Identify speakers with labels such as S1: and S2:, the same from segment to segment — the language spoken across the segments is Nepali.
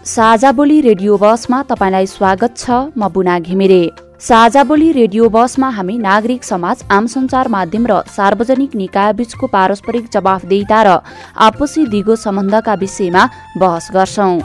S1: साझा बोली रेडियो बसमा तपाईँलाई स्वागत छ म बुना घिमिरे। साझा बोली रेडियो बसमा हामी नागरिक समाज आम सञ्चार माध्यम र सार्वजनिक निकाय बीचको पारस्परिक जवाफदेहिता र आपसी दिगो सम्बन्धका विषयमा बहस गर्छौं।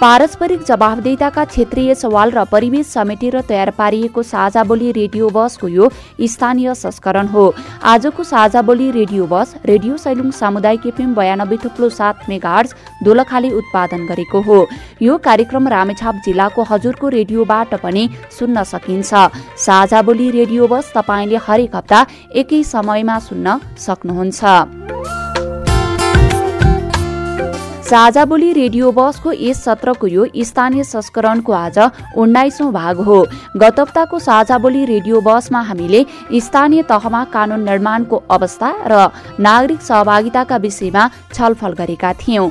S1: पारस्परिक जवाबदेताका क्षेत्रीय सवाल र परिवेश समेटेर तयार पारिएको साझा बोली रेडियो बसको यो स्थानीय संस्करण हो। आजको साझा बोली रेडियो बस रेडियो सैलुङ सामुदायिक एफएम बयानब्बे थुप्लो सात मेगार्स दोलखाले उत्पादन गरेको हो। यो कार्यक्रम रामेछाप जिल्लाको हजुरको रेडियोबाट पनि सुन्न सकिन्छ। साझा बोली रेडियो बस तपाईँले हरेक हप्ता एकै समयमा सुन्न सक्नुहुन्छ। साझा बोली रेडियो बसको यस सत्रको यो स्थानीय संस्करणको आज उन्नाइसौं भाग हो। गत हप्ताको साझा बोली रेडियो बसमा हामीले स्थानीय तहमा कानून निर्माणको अवस्था र नागरिक सहभागिताका विषयमा छलफल गरेका थियौं।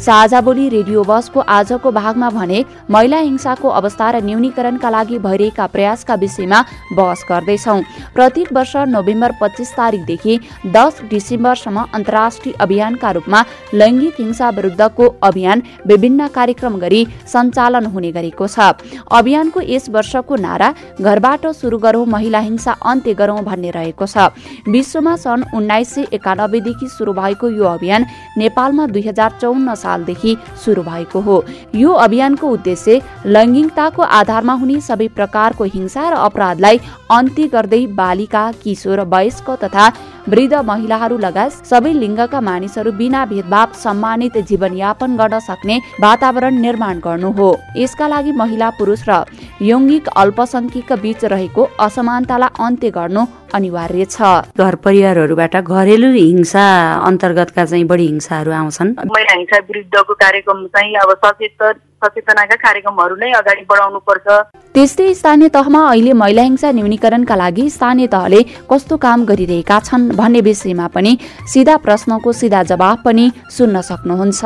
S1: साझा बोली रेडियो बसको आजको भागमा भने महिला हिंसाको अवस्था र न्यूनीकरणका लागि भइरहेका प्रयासका विषयमा बहस गर्दैछौ। प्रत्येक वर्ष नोभेम्बर पच्चिस तारिकदेखि दस डिसेम्बरसम्म अन्तर्राष्ट्रिय अभियानका रूपमा लैङ्गिक हिंसा विरुद्धको अभियान विभिन्न कार्यक्रम गरी सञ्चालन हुने गरेको छ। अभियानको यस वर्षको नारा घरबाट सुरु गरौं महिला हिंसा अन्त्य गरौं भन्ने रहेको छ। विश्वमा सन् उन्नाइस सय एकानब्बेदेखि सुरु भएको यो अभियान नेपालमा दुई हजार चौन्न सालदेखि सुरु भएको हो। यो अभियानको उद्देश्य लैङ्गिकताको आधारमा हुने सबै प्रकारको हिंसा र अपराधलाई अन्त्य गर्दै बालिका किशोर वयस्क तथा वृद्ध महिलाहरू लगायत सबै लिङ्गका मानिसहरू बिना भेदभाव सम्मानित जीवनयापन गर्न सक्ने वातावरण निर्माण गर्नु हो। यसका लागि महिला पुरुष र यौङ्गिक अल्पसंख्यक बीच रहेको असमानतालाई अन्त्य गर्नु अनिवार्य छ।
S2: घर परिवारहरूबाट घरेलु हिंसा अन्तर्गतका चाहिँ बढी हिंसाहरू आउँछन्।
S3: महिला हिंसा विरुद्धको कार्यक्रम चाहिँ अब सचेत सचेतनाका कार्यक्रमहरू नै अगाडि बढाउनु पर्छ
S1: त्यस्तै स्थानीय तहमा अहिले महिला हिंसा न्यूनीकरणका लागि स्थानीय तहले कस्तो काम गरिरहेका छन् भन्ने विषयमा पनि सिधा प्रश्नको सिधा जवाब पनि सुन्न सक्नुहुन्छ।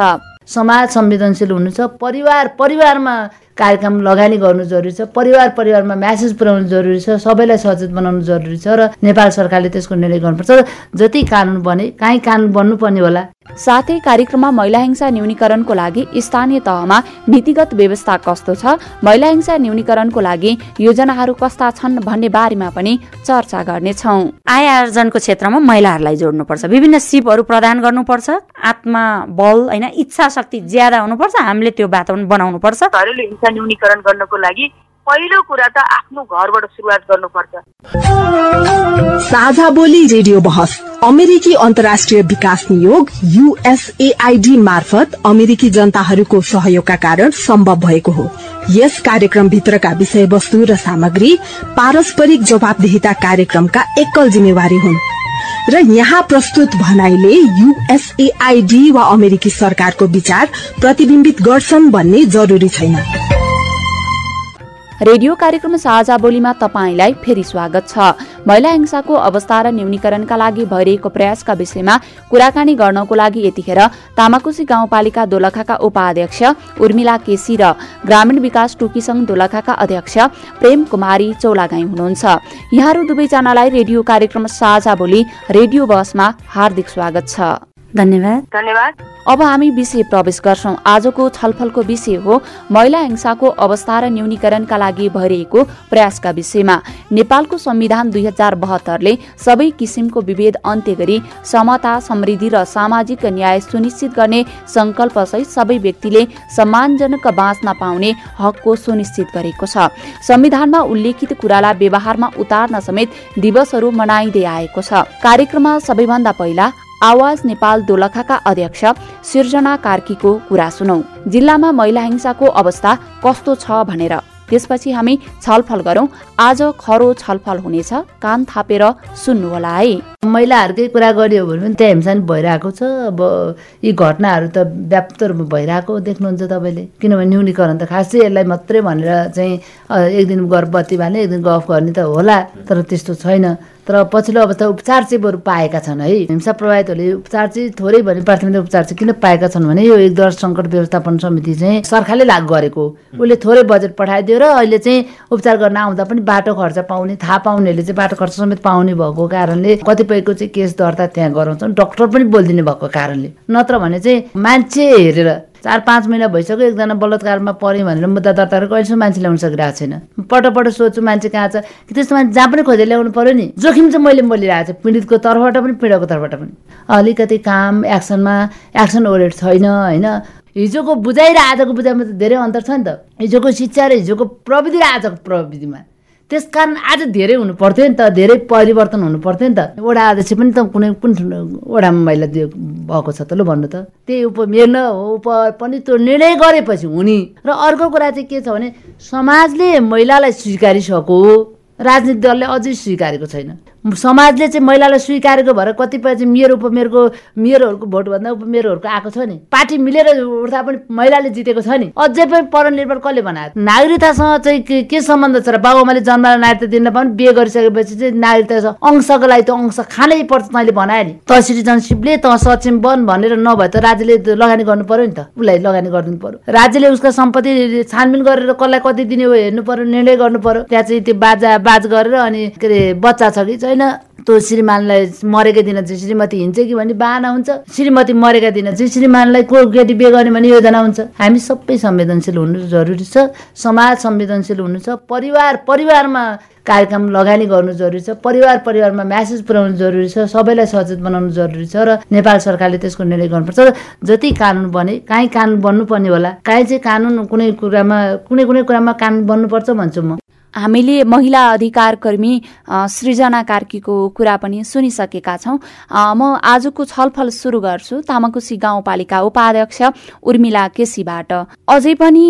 S4: समाज संवेदनशील हुनु छ परिवार परिवारमा कार्यक्रम लगानी गर्नु जरुरी छ परिवार परिवारमा म्यासेज पुर्याउनु जरुरी छ सबैलाई सचेत बनाउनु जरुरी छ र नेपाल सरकारले त्यसको निर्णय गर्नुपर्छ जति कानुन बने काहीँ कानुन बन्नुपर्ने होला।
S1: साथै कार्यक्रममा महिला हिंसा न्यूनीकरणको लागि स्थानीय तहमा नीतिगत व्यवस्था कस्तो छ महिला हिंसा न्यूनीकरणको लागि योजनाहरू कस्ता छन् भन्ने बारेमा पनि चर्चा गर्नेछौ।
S2: आय आर्जनको क्षेत्रमा महिलाहरूलाई जोड्नुपर्छ विभिन्न सिपहरू प्रदान गर्नुपर्छ आत्मा बल होइन इच्छा शक्ति ज्यादा हुनुपर्छ हामीले त्यो वातावरण बनाउनु
S3: हिंसा न्यूनीकरण गर्नको लागि पहिलो कुरा त आफ्नो घरबाट सुरुवात गर्नुपर्छ।
S5: साझा बोली रेडियो बहस अमेरिकी अन्तर्राष्ट्रिय विकास नियोग युएसएआईडी मार्फत अमेरिकी जनताहरूको सहयोगका कारण सम्भव भएको हो। यस कार्यक्रम भित्रका विषयवस्तु र सामग्री पारस्परिक जवाबदेहिता कार्यक्रमका एकल जिम्मेवारी हुन्। र यहाँ प्रस्तुत भनाइले युएसएआईडी वा अमेरिकी सरकारको विचार प्रतिविम्बित गर्छन् भन्ने जरुरी छैन।
S1: रेडियो कार्यक्रम साझा बोलीमा तपाईँलाई फेरि स्वागत छ। महिला हिंसाको अवस्था र न्यूनीकरणका लागि भइरहेको प्रयासका विषयमा कुराकानी गर्नको लागि यतिखेर तामाकोशी गाउँपालिका दोलखाका उपाध्यक्ष उर्मिला केसी र ग्रामीण विकास टोकी संघ दोलखाका अध्यक्ष प्रेम कुमारी चौलागाई हुनुहुन्छ। यहाँहरू दुवैजनालाई रेडियो कार्यक्रम साझा बोली रेडियो बसमा हार्दिक स्वागत छ।
S2: धन्यवाद।
S3: धन्यवाद।
S1: अब हामी विषय प्रवेश गर्छौं। आजको छलफलको विषय हो महिला हिंसाको अवस्था र न्यूनीकरणका लागि भइरहेको प्रयासका विषयमा। नेपालको संविधान दुई हजार बहत्तरले सबै किसिमको विभेद अन्त्य गरी समता समृद्धि र सामाजिक न्याय सुनिश्चित गर्ने संकल्पसहित सबै व्यक्तिले सम्मानजनक बाँच्न पाउने हकको सुनिश्चित गरेको छ। संविधानमा उल्लेखित कुरालाई व्यवहारमा उतार्न समेत दिवसहरू मनाइँदै आएको छ। कार्यक्रममा सबैभन्दा पहिला आवाज नेपाल दोलखाका अध्यक्ष सिर्जना कार्कीको कुरा सुनौ। जिल्लामा महिला हिंसाको अवस्था कस्तो छ भनेर। त्यसपछि हामी छलफल गरौँ। आज खरो छलफल हुनेछ। कान थापेर सुन्नुहोला है।
S4: महिलाहरूकै कुरा गरियो भने पनि त्यहाँ हिंसा भइरहेको छ। अब यी घटनाहरू त व्याप्त रूपमा भइरहेको देख्नुहुन्छ तपाईँले। किनभने न्यूनीकरण त खासै यसलाई मात्रै भनेर चाहिँ एक दिन गर्भवती भने एक दिन गफ गर्ने त होला तर त्यस्तो छैन। तर पछिल्लो अवस्था उपचार चाहिँ बरु पाएका छन् है। हिंसा प्रभावितहरूले उपचार चाहिँ थोरै भने प्राथमिक उपचार चाहिँ किन पाएका छन् भने यो एक दर सङ्कट व्यवस्थापन समिति चाहिँ सरकारले लागू गरेको। उसले थोरै बजेट पठाइदियो र अहिले चाहिँ उपचार गर्न आउँदा पनि बाटो खर्च पाउने थाहा पाउनेहरूले चाहिँ बाटो खर्च समेत पाउने भएको कारणले कतिपयको चाहिँ केस दर्ता त्यहाँ गराउँछन्। डक्टर पनि बोलिदिने भएको कारणले। नत्र भने चाहिँ मान्छे हेरेर चार पाँच महिना भइसक्यो एकजना बलात्कारमा पऱ्यो भनेर मुद्दा दर्ता गरेर कहिलेसम्म मान्छे ल्याउन सकिरहेको छैन। पट पट सोध्छु मान्छे कहाँ छ? कि त्यस्तो मान्छे जहाँ पनि खोजेर ल्याउनु पऱ्यो नि? जोखिम चाहिँ मैले बोलिरहेको छु। पीडितको तर्फबाट पनि पीडितको तर्फबाट पनि। अलिकति काम एक्सनमा एक्सन ओरिएन्ट छैन होइन? हिजोको बुझाइ र आजको बुझाइमा त धेरै अन्तर छ नि त। हिजोको शिक्षा र हिजोको प्रविधि र आजको प्रविधिमा। त्यस कारण आज धेरै हुनु पर्थ्यो नि त धेरै परिवर्तन हुनु पर्थ्यो नि त। वडा अध्यक्ष पनि त कुनै कुन वडामा महिला दियो भएको छ त ल भन्नु त। त्यही उपमेयर न उप पनि त्यो निर्णय गरेपछि हुने। र अर्को कुरा चाहिँ के छ भने समाजले महिलालाई स्वीकारिसक्यो। राजनीतिक दलले अझै स्वीकारेको छैन। समाजले चाहिँ महिलालाई स्वीकारेको भएर कतिपय चाहिँ मेयर उपमेयरको मेयरहरूको भोटभन्दा उपमेयरहरूको आएको छ नि। पार्टी मिलेर उठ्दा पनि महिलाले जितेको छ नि। अझै पनि परनिर्भर कसले बनाएको नागरिकतासँग चाहिँ के सम्बन्ध छ र बाबुआमाले जन्माएर नागरिकता दिन पनि बिहे गरिसकेपछि चाहिँ नागरिकता अंशको लागि त अंश खानै पर्छ तैँले बनायो नि। त सिटिजनसिपले त सक्षम बन भनेर नभए त राज्यले लगानी गर्नु पर्यो नि त। उसलाई लगानी गरिदिनु पर्यो। राज्यले उसको सम्पत्ति छानबिन गरेर कसलाई कति दिने हो हेर्नु पर्यो निर्णय गर्नु पर्यो। त्यहाँ चाहिँ त्यो बाजा बाज गरेर अनि के अरे बच्चा छ कि छैन। त्यो श्रीमानलाई मरेका दिन चाहिँ श्रीमती हिँड्छ कि भने बाहना हुन्छ। श्रीमती मरेका दिन चाहिँ श्रीमानलाई को केटी बिहे गर्ने भने योजना हुन्छ। हामी सबै संवेदनशील हुनु जरुरी छ। समाज संवेदनशील हुनु छ। परिवार परिवारमा कार्यक्रम लगानी गर्नु जरुरी छ। परिवार परिवारमा म्यासेज पुर्याउनु जरुरी छ। सबैलाई सचेत बनाउनु जरुरी छ। र नेपाल सरकारले त्यसको निर्णय गर्नुपर्छ। र जति कानुन बने काहीँ कानुन बन्नुपर्ने होला। काहीँ चाहिँ कानुन कुनै कुरामा कुनै कुनै कुरामा कानुन बन्नुपर्छ भन्छु म।
S1: हामीले महिला अधिकार कर्मी सृजना कार्कीको कुरा पनि सुनिसकेका छौँ। म आजको छलफल सुरु गर्छु तामाकुसी गाउँपालिका उपाध्यक्ष उर्मिला केसीबाट। अझै पनि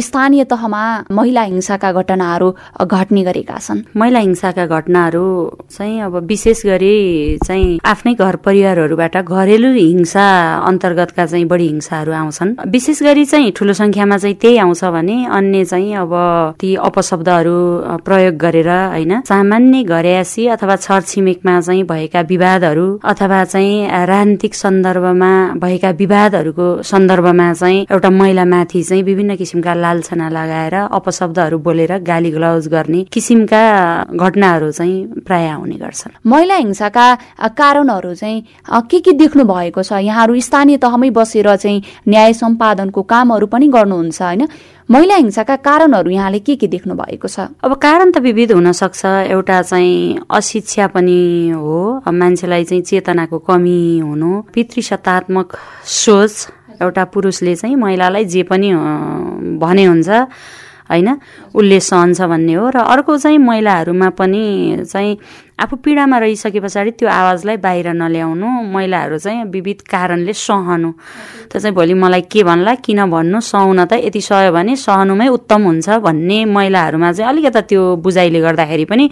S1: स्थानीय तहमा महिला हिंसाका घटनाहरू घट्ने गरेका छन्।
S2: महिला हिंसाका घटनाहरू चाहिँ अब विशेष गरी चाहिँ आफ्नै घर परिवारहरूबाट घरेलु हिंसा अन्तर्गतका चाहिँ बढी हिंसाहरू आउँछन्। विशेष गरी चाहिँ ठुलो संख्यामा चाहिँ त्यही आउँछ भने अन्य चाहिँ अब ती अपशब्दहरू प्रयोग गरेर होइन सामान्य घरयासी अथवा छरछिमेकमा चाहिँ भएका विवादहरू अथवा चाहिँ राजनीतिक सन्दर्भमा भएका विवादहरूको सन्दर्भमा चाहिँ एउटा महिलामाथि चाहिँ विभिन्न किसिमका लालछना लगाएर अपशब्दहरू बोलेर गाली गलौज गर्ने किसिमका घटनाहरू चाहिँ प्राय आउने गर्छन्।
S1: महिला हिंसाका कारणहरू चाहिँ के के देख्नु भएको छ? यहाँहरू स्थानीय तहमै बसेर चाहिँ न्याय सम्पादनको कामहरू पनि गर्नुहुन्छ होइन? महिला हिंसाका कारणहरू यहाँले के के देख्नु भएको छ?
S2: अब कारण त विविध हुन सक्छ एउटा चाहिँ अशिक्षा पनि हो। मान्छेलाई चाहिँ चेतनाको कमी हुनु पितृसत्तात्मक सोच एउटा पुरुषले चाहिँ महिलालाई जे पनि भने हुन्छ। होइन? उसले सहन्छ भन्ने हो र अर्को चाहिँ महिलाहरूमा पनि चाहिँ आफू पीडामा रहिसके पछाडि त्यो आवाजलाई बाहिर नल्याउनु महिलाहरू चाहिँ विविध कारणले सहनु। त्यो चाहिँ भोलि मलाई के भन्ला किन भन्नु? सहन त यति सह्यो भने सहनुमै उत्तम हुन्छ भन्ने महिलाहरूमा चाहिँ अलिकता त्यो बुझाइले गर्दाखेरि पनि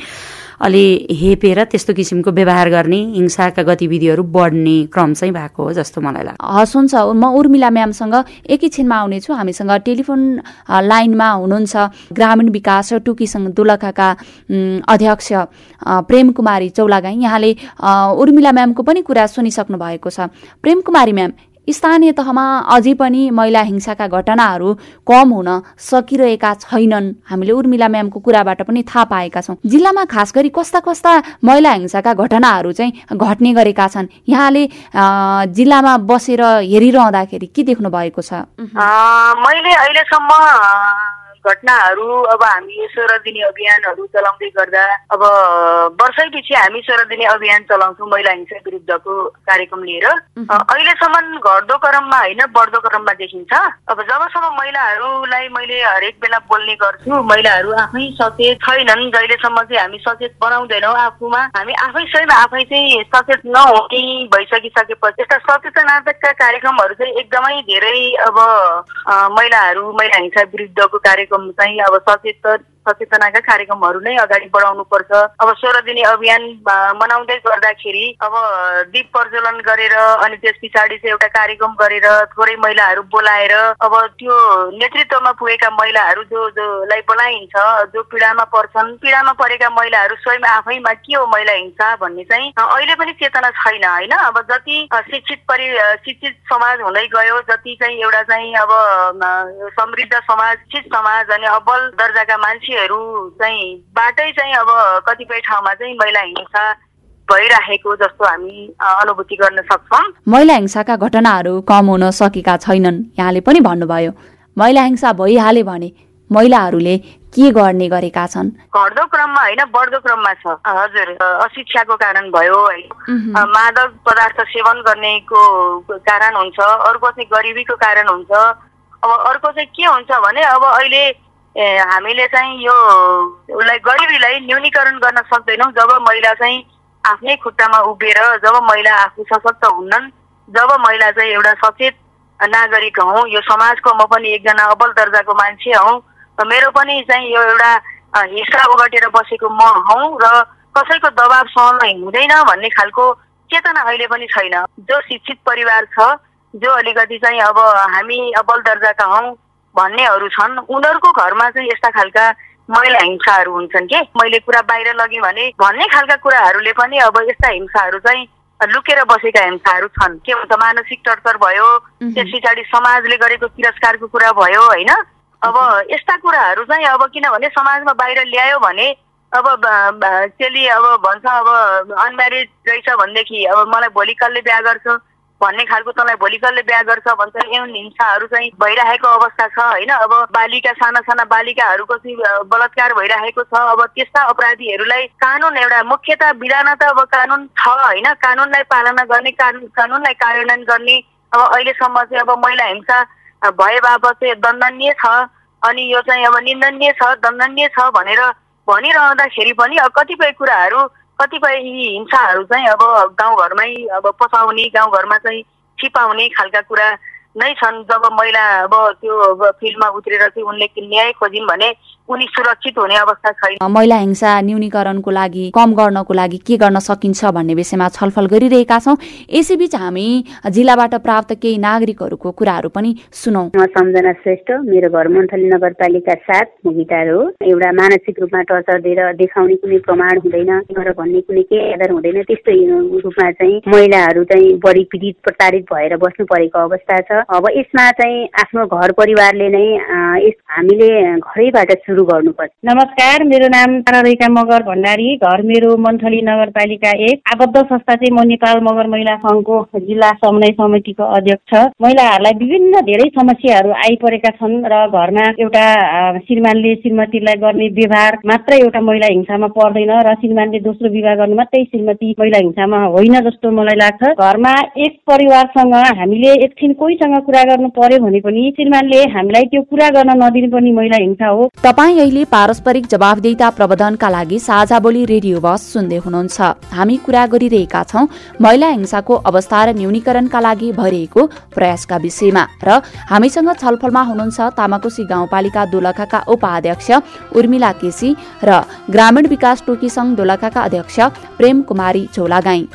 S2: अलि हेपेर त्यस्तो किसिमको व्यवहार गर्ने हिंसाका गतिविधिहरू बढ्ने क्रम चाहिँ भएको हो जस्तो मलाई लाग्छ।
S1: हस् हुन्छ म उर्मिला म्यामसँग एकैछिनमा आउनेछु। हामीसँग टेलिफोन लाइनमा हुनुहुन्छ ग्रामीण विकास टुकीसँग दुलखाका अध्यक्ष प्रेम कुमारी चौलागाई। यहाँले उर्मिला म्यामको पनि कुरा सुनिसक्नु भएको छ। प्रेम कुमारी म्याम स्थानीय तहमा अझै पनि महिला हिंसाका घटनाहरू कम हुन सकिरहेका छैनन्। हामीले उर्मिला म्यामको कुराबाट पनि थाहा पाएका छौँ। जिल्लामा खास गरी कस्ता कस्ता महिला हिंसाका घटनाहरू चाहिँ घट्ने गरेका छन्। यहाँले जिल्लामा बसेर हेरिरहँदाखेरि के देख्नु भएको छ
S3: मैले अहिलेसम्म घटनाहरू अब हामी सोह्र दिने अभियानहरू चलाउँदै गर्दा अब वर्षैपछि हामी सोह्र दिने अभियान चलाउँछौँ महिला हिंसा विरुद्धको कार्यक्रम लिएर। अहिलेसम्म घट्दो क्रममा होइन बढ्दो क्रममा देखिन्छ। अब जबसम्म महिलाहरूलाई मैले हरेक बेला बोल्ने गर्छु महिलाहरू आफै सचेत छैनन्। जहिलेसम्म चाहिँ हामी सचेत बनाउँदैनौँ आफूमा हामी आफै स्वयं आफै चाहिँ सचेत नहुने भइसकिसकेपछि यस्ता सचेतनात्मकका कार्यक्रमहरू चाहिँ एकदमै धेरै अब महिलाहरू महिला हिंसा विरुद्धको कार्यक्रम चाहिँ अब सचेत सचेतनाका कार्यक्रमहरू नै अगाडि बढाउनु पर्छ अब सोह्र दिने अभियान मनाउँदै गर्दाखेरि अब दीप प्रज्वलन गरेर अनि त्यस पछाडि चाहिँ एउटा कार्यक्रम गरेर थोरै महिलाहरू बोलाएर अब त्यो नेतृत्वमा पुगेका महिलाहरू जो जोलाई बोलाइन्छ जो पीडामा पर्छन् पीडामा परेका महिलाहरू स्वयं आफैमा के हो महिला हिंसा भन्ने चाहिँ अहिले पनि चेतना छैन होइन? अब जति शिक्षित परि शिक्षित समाज हुँदै गयो जति चाहिँ एउटा चाहिँ अब समृद्ध समाज शिक्षित समाज अनि अब्बल दर्जाका मान्छे मान्छेहरू चाहिँ बाटै चाहिँ अब कतिपय ठाउँमा चाहिँ महिला हिंसा भइराखेको जस्तो हामी अनुभूति गर्न सक्छौँ।
S1: महिला हिंसाका घटनाहरू कम हुन सकेका छैनन् यहाँले पनि भन्नुभयो। महिला हिंसा भइहाले भने महिलाहरूले के गर्ने गरेका छन्?
S3: घट्दो क्रममा होइन बढ्दो क्रममा छ। हजुर अशिक्षाको कारण भयो है। मादक पदार्थ सेवन गर्नेको कारण हुन्छ अर्को चाहिँ गरिबीको कारण हुन्छ। अब अर्को चाहिँ के हुन्छ भने अब अहिले हामीले चाहिँ यो उसलाई गरिबीलाई न्यूनीकरण गर्न सक्दैनौँ। जब महिला चाहिँ आफ्नै खुट्टामा उभिएर जब महिला आफू सशक्त हुन्नन् जब महिला चाहिँ एउटा सचेत नागरिक हौ यो समाजको म पनि एकजना अब्बल दर्जाको मान्छे हौ मेरो पनि चाहिँ यो एउटा हिस्सा ओगटेर बसेको म हौ र कसैको दबाब सहन हुँदैन भन्ने खालको चेतना अहिले पनि छैन। जो शिक्षित परिवार छ जो अलिकति चाहिँ अब हामी अब्बल दर्जाका हौ भन्नेहरू छन्। उनीहरूको घरमा चाहिँ यस्ता खालका महिला हिंसाहरू हुन्छन् कि? मैले कुरा बाहिर लगेँ भने भन्ने खालका कुराहरूले पनि अब यस्ता हिंसाहरू चाहिँ लुकेर बसेका हिंसाहरू छन्। के भन्छ मानसिक टर्चर भयो त्यस पछाडि समाजले गरेको तिरस्कारको कुरा भयो होइन? अब यस्ता कुराहरू चाहिँ अब किनभने समाजमा बाहिर ल्यायो भने अब चेली अब भन्छ अब अनम्यारिड रहेछ भनेदेखि अब मलाई भोलि कसले बिहा गर्छ। भन्ने खालको तँलाई भोलि कसले बिहा गर्छ भन्छ यौन हिंसाहरू चाहिँ भइरहेको अवस्था छ होइन? अब बालिका साना साना बालिकाहरूको चाहिँ बलात्कार भइरहेको छ। अब त्यस्ता अपराधीहरूलाई कानुन एउटा मुख्यता विधान त अब कानुन छ होइन? कानुनलाई पालना गर्ने कानुन कानुनलाई कार्यान्वयन गर्ने अब अहिलेसम्म चाहिँ अब महिला हिंसा भए बापत चाहिँ दण्डनीय छ अनि यो चाहिँ अब निन्दनीय छ दण्डनीय छ भनेर भनिरहँदाखेरि पनि अब कतिपय कुराहरू कतिपय यी हिंसाहरू चाहिँ अब गाउँघरमै अब पसाउने गाउँघरमा चाहिँ छिपाउने खालका कुरा नै छन्। जब महिला अब त्यो फिल्डमा उत्रेर चाहिँ उनले न्याय खोजिन् भने उनी सुरक्षित हुने अवस्था छैन।
S1: महिला हिंसा न्यूनीकरणको लागि कम गर्नको लागि के गर्न सकिन्छ भन्ने विषयमा छलफल गरिरहेका छौँ। यसैबीच हामी जिल्लाबाट प्राप्त केही नागरिकहरूको कुराहरू पनि सुनौ।
S6: म सम्झना श्रेष्ठ मेरो घर मन्थली नगरपालिका सात मुगिटार हो। एउटा मानसिक रूपमा टर्चर दिएर देखाउने कुनै प्रमाण हुँदैन भन्ने कुनै केही आधार हुँदैन। त्यस्तो रूपमा चाहिँ महिलाहरू चाहिँ बढी पीडित प्रताडित भएर बस्नु परेको अवस्था छ। अब यसमा चाहिँ आफ्नो घर परिवारले नै हामीले घरैबाट सुरु गर्नुपर्छ।
S7: नमस्कार मेरो नाम तारारेखा मगर भण्डारी घर मेरो मन्थली नगरपालिका एक। आबद्ध संस्था चाहिँ म नेपाल मगर महिला सङ्घको जिल्ला समन्वय समितिको अध्यक्ष। महिलाहरूलाई विभिन्न धेरै समस्याहरू आइपरेका छन् र घरमा एउटा श्रीमानले श्रीमतीलाई गर्ने व्यवहार मात्रै एउटा महिला हिंसामा पर्दैन र श्रीमानले दोस्रो विवाह गर्नु मात्रै श्रीमती महिला हिंसामा होइन जस्तो मलाई लाग्छ। घरमा एक परिवारसँग हामीले एकछिन कोहीसँग कुरा गर्नु पर्यो भने पनि श्रीमानले हामीलाई त्यो कुरा गर्न नदिने पनि महिला हिंसा हो।
S1: तपाईँ अहिले पारस्परिक जवाबदेता प्रबन्धनका लागि साझा बोली रेडियो बस सुन्दै हुनुहुन्छ। हामी कुरा गरिरहेका छौँ महिला हिंसाको अवस्था र न्यूनीकरणका लागि भइरहेको प्रयासका विषयमा र हामीसँग छलफलमा हुनुहुन्छ तामाकोशी गाउँपालिका दोलखाका उपाध्यक्ष उर्मिला केसी र ग्रामीण विकास टोकी संघ दोलखाका अध्यक्ष प्रेम कुमारी चौलागाई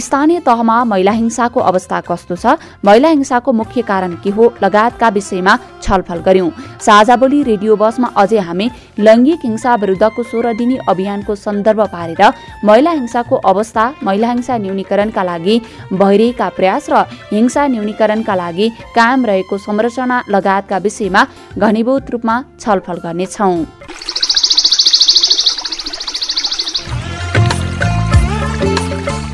S1: स्थानीय तहमा महिला हिंसाको अवस्था कस्तो छ? महिला हिंसाको मुख्य कारण के हो? लगायतका विषयमा छलफल गर्यौं साझा बोली रेडियो बसमा अझै हामी लैङ्गिक हिंसा विरुद्धको सोह्र दिनी अभियानको सन्दर्भ पारेर महिला हिंसाको अवस्था महिला हिंसा न्यूनीकरणका लागि भइरहेका प्रयास र हिंसा न्यूनीकरणका लागि कायम रहेको संरचना लगायतका विषयमा घनीभूत रूपमा छलफल गर्नेछौं।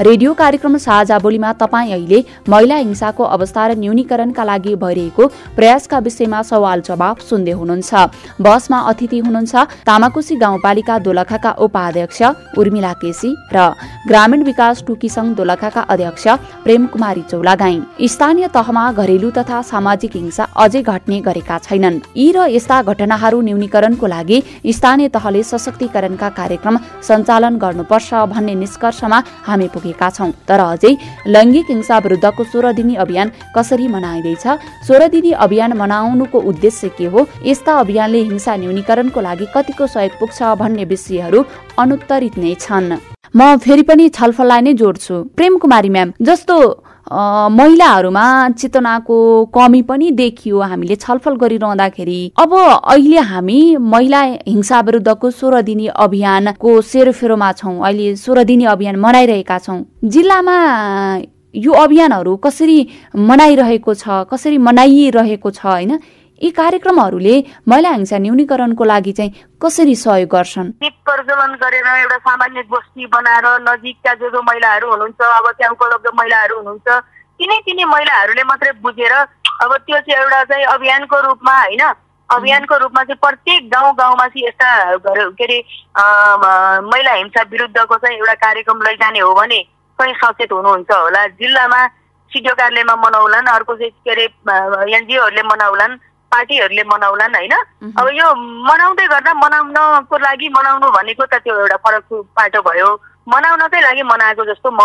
S1: रेडियो कार्यक्रम साझा बोलीमा तपाईँ अहिले महिला हिंसाको अवस्था र न्यूनीकरणका लागि भइरहेको प्रयासका विषयमा सवाल जवाब सुन्दै हुनुहुन्छ। बसमा अतिथि हुनुहुन्छ तामाकोशी गाउँपालिका दोलखाका उपाध्यक्ष उर्मिला केसी र ग्रामीण विकास टुकी संघ दोलखाका अध्यक्ष प्रेम कुमारी चौलागाई। स्थानीय तहमा घरेलु तथा सामाजिक हिंसा अझै घट्ने गरेका छैनन्। यी र यस्ता घटनाहरू न्यूनीकरणको लागि स्थानीय तहले सशक्तिकरणका कार्यक्रम सञ्चालन गर्नुपर्छ भन्ने निष्कर्षमा हामी पुगे सकेका छौँ। तर अझै लैङ्गिक हिंसा विरुद्धको सोह्र दिनी अभियान कसरी मनाइँदैछ? सोह्र दिनी अभियान मनाउनुको उद्देश्य के हो? यस्ता अभियानले हिंसा न्यूनीकरणको लागि कतिको सहयोग पुग्छ भन्ने विषयहरू अनुत्तरित नै छन्। म फेरि पनि छलफललाई नै जोड्छु। प्रेम कुमारी म्याम जस्तो महिलाहरूमा चेतनाको कमी पनि देखियो। हामीले छलफल गरिरहँदाखेरि अब अहिले हामी महिला हिंसा विरुद्धको सोह्र दिने अभियानको सेरोफेरोमा छौँ। अहिले सोह्र दिने अभियान मनाइरहेका छौँ। जिल्लामा यो अभियानहरू कसरी मनाइरहेको छ कसरी मनाइरहेको छ होइन? यी कार्यक्रमहरूले महिला हिंसा न्यूनीकरणको लागि चाहिँ कसरी सहयोग गर्छन्?
S3: प्रज्वलन गरेर एउटा सामान्य गोष्ठी बनाएर नजिकका जो जो महिलाहरू हुनुहुन्छ अब त्यहाँ उपलब्ध महिलाहरू हुनुहुन्छ तिनै तिनै महिलाहरूले मात्रै बुझेर अब त्यो चाहिँ एउटा चाहिँ अभियानको रूपमा होइन अभियानको रूपमा चाहिँ प्रत्येक गाउँ गाउँमा चाहिँ यस्ता के अरे महिला हिंसा विरुद्धको चाहिँ एउटा कार्यक्रम लैजाने हो भने कहीँ सचेत हुनुहुन्छ होला। जिल्लामा सिडिओ कार्यालयमा मनाउलान् अर्को चाहिँ के अरे एनजिओहरूले मनाउलान्। पार्टीहरूले मनाउलान् होइन? अब यो मनाउँदै गर्दा मनाउनको लागि मनाउनु भनेको त त्यो एउटा फरक पाटो भयो। मनाउनकै लागि मनाएको जस्तो म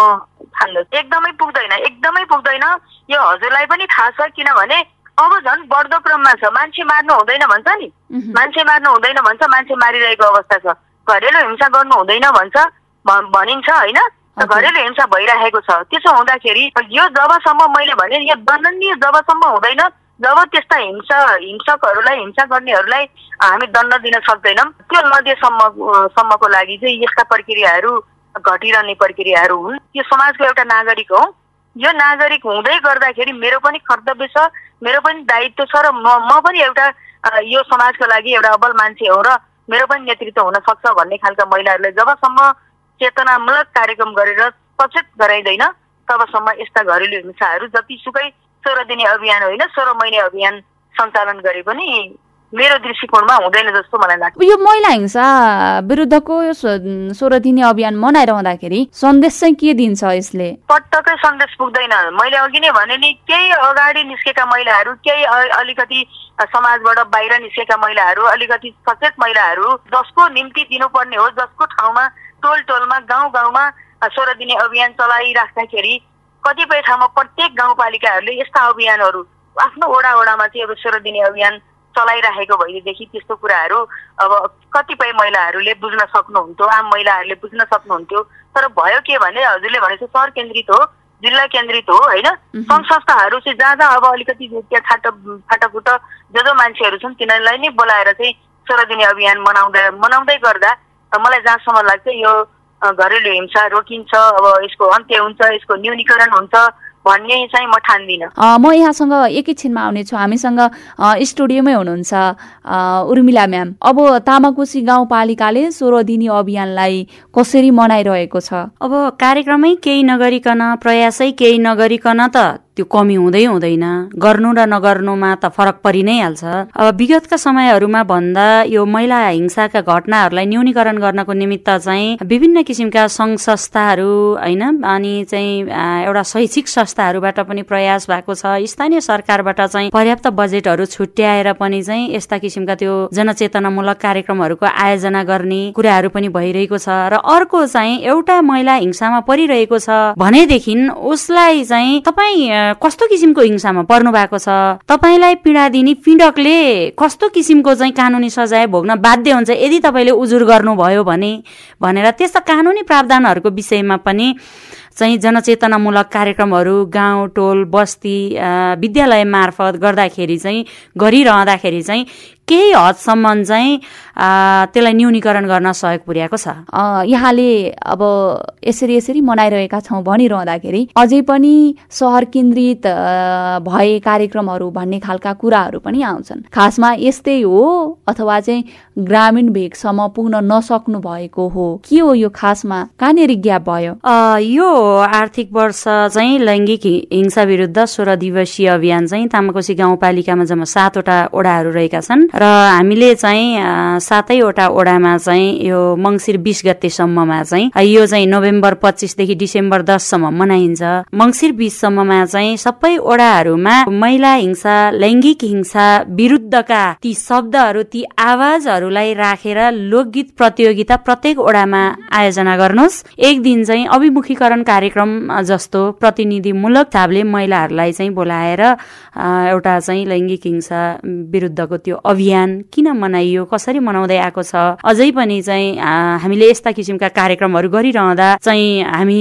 S3: ठान्दछु एकदमै पुग्दैन एकदमै पुग्दैन। यो हजुरलाई पनि थाहा छ किनभने अब झन् बढ्दो क्रममा छ। मान्छे मार्नु हुँदैन भन्छ नि। मान्छे मार्नु हुँदैन भन्छ मान्छे मारिरहेको अवस्था छ। घरेलु हिंसा गर्नु हुँदैन भन्छ भनिन्छ होइन? घरेलु हिंसा भइरहेको छ। त्यसो हुँदाखेरि यो जबसम्म मैले भने यो दण्डनीय जबसम्म हुँदैन। जब त्यस्ता हिंसा हिंसकहरूलाई हिंसा गर्नेहरूलाई हामी दण्ड दिन सक्दैनौँ। त्यो नदिएसम्म सम्मको लागि चाहिँ यस्ता प्रक्रियाहरू घटिरहने प्रक्रियाहरू हुन्। यो समाजको एउटा नागरिक हो। यो नागरिक हुँदै गर्दाखेरि मेरो पनि कर्तव्य छ मेरो पनि दायित्व छ र म पनि एउटा यो समाजको लागि एउटा अबल मान्छे हो र मेरो पनि नेतृत्व हुन सक्छ भन्ने खालका महिलाहरूलाई जबसम्म चेतनामूलक कार्यक्रम गरेर सचेत गराइँदैन तबसम्म यस्ता घरेलु हिंसाहरू जतिसुकै सोह्र दिने अभियान होइन सोह्र महिने अभियान सञ्चालन गरे पनि मेरो दृष्टिकोणमा हुँदैन जस्तो मलाई लाग्छ।
S1: यो महिला हिंसा विरुद्धको यो सोह्र दिने अभियान मनाइरहँदाखेरि सन्देश चाहिँ के दिन्छ यसले?
S3: पटक्कै सन्देश पुग्दैन। मैले अघि नै भने नि केही अगाडि निस्केका महिलाहरू केही अलिकति समाजबाट बाहिर निस्केका महिलाहरू अलिकति सचेत महिलाहरू जसको निम्ति दिनुपर्ने हो जसको ठाउँमा टोल टोलमा गाउँ गाउँमा सोह्र दिने अभियान चलाइराख्दाखेरि कतिपय ठाउँमा प्रत्येक गाउँपालिकाहरूले यस्ता अभियानहरू आफ्नो वडा वडामा चाहिँ अब सोह्र दिने अभियान चलाइराखेको भएदेखि त्यस्तो कुराहरू अब कतिपय महिलाहरूले बुझ्न सक्नुहुन्थ्यो आम महिलाहरूले बुझ्न सक्नुहुन्थ्यो। तर भयो के भने हजुरले भनेको सहर केन्द्रित हो जिल्ला केन्द्रित हो होइन? सङ्घ संस्थाहरू चाहिँ जहाँ जहाँ अब अलिकति त्यहाँ छाटो फाटाफुट जो जो मान्छेहरू छन् तिनीहरूलाई नै बोलाएर चाहिँ सोह्र दिने अभियान मनाउँदा मनाउँदै गर्दा मलाई जहाँसम्म लाग्छ यो घरेलु हिंसा रोकिन्छ अब यसको अन्त्य हुन्छ यसको न्यूनीकरण हुन्छ भन्ने चाहिँ म ठान्दिनँ।
S1: म यहाँसँग एकैछिनमा आउनेछु। हामीसँग स्टुडियोमै हुनुहुन्छ उर्मिला म्याम। अब तामाकोशी गाउँपालिकाले सोह्र दिनी अभियानलाई कसरी मनाइरहेको छ?
S2: अब कार्यक्रमै केही नगरिकन प्रयासै केही नगरिकन त त्यो कमी हुँदै हुँदैन। गर्नु र नगर्नुमा त फरक परि नै हाल्छ। अब विगतका समयहरूमा भन्दा यो महिला हिंसाका घटनाहरूलाई न्यूनीकरण गर्नको निमित्त चाहिँ विभिन्न किसिमका सङ्घ संस्थाहरू होइन? अनि चाहिँ एउटा शैक्षिक संस्थाहरूबाट पनि प्रयास भएको छ। स्थानीय सरकारबाट चाहिँ पर्याप्त बजेटहरू छुट्याएर पनि चाहिँ यस्ता किसिमका त्यो जनचेतनामूलक कार्यक्रमहरूको आयोजना गर्ने कुराहरू पनि भइरहेको छ। र अर्को चाहिँ एउटा महिला हिंसामा परिरहेको छ भनेदेखि उसलाई चाहिँ तपाईँ कस्तो किसिमको हिंसामा पर्नु भएको छ? तपाईँलाई पीडा दिने पीडकले कस्तो किसिमको चाहिँ कानुनी सजाय भोग्न बाध्य हुन्छ? यदि तपाईँले उजुर गर्नुभयो भने भनेर त्यस्ता कानुनी प्रावधानहरूको विषयमा पनि चाहिँ जनचेतनामूलक कार्यक्रमहरू गाउँ टोल बस्ती विद्यालय मार्फत गर्दाखेरि चाहिँ गरिरहँदाखेरि चाहिँ केही हदसम्म चाहिँ त्यसलाई न्यूनीकरण गर्न सहयोग पुर्याएको छ?
S1: यहाँले अब यसरी यसरी मनाइरहेका छौँ भनिरहँदाखेरि अझै पनि सहर केन्द्रित भए कार्यक्रमहरू भन्ने खालका कुराहरू पनि आउँछन्। खासमा यस्तै हो अथवा चाहिँ ग्रामीण भेगसम्म पुग्न नसक्नु भएको हो। के हो यो खासमा? कहाँनिर ग्याप भयो?
S2: यो आर्थिक वर्ष चाहिँ लैङ्गिक हिंसा विरुद्ध सोह्र दिवसीय अभियान चाहिँ तामाकोशी गाउँपालिकामा जम्मा सातवटा ओडाहरू रहेका छन्। र हामीले चाहिँ सातैवटा ओडामा चाहिँ यो मङ्सिर बिस गतेसम्ममा चाहिँ यो चाहिँ नोभेम्बर पच्चिसदेखि डिसेम्बर दससम्म मनाइन्छ। मङ्सिर बिससम्ममा चाहिँ सबै ओडाहरूमा महिला हिंसा लैङ्गिक हिंसा विरुद्धका ती शब्दहरू ती आवाजहरूलाई राखेर लोकगीत प्रतियोगिता प्रत्येक ओडामा आयोजना गर्नुहोस्। एक दिन चाहिँ अभिमुखीकरण कार्यक्रम जस्तो प्रतिनिधिमूलक हिसाबले महिलाहरूलाई चाहिँ बोलाएर एउटा चाहिँ लैङ्गिक हिंसा विरुद्धको त्यो अभियान किन मनाइयो? कसरी मनाउँदै आएको छ? अझै पनि चाहिँ हामीले यस्ता किसिमका कार्यक्रमहरू गरिरहँदा चाहिँ हामी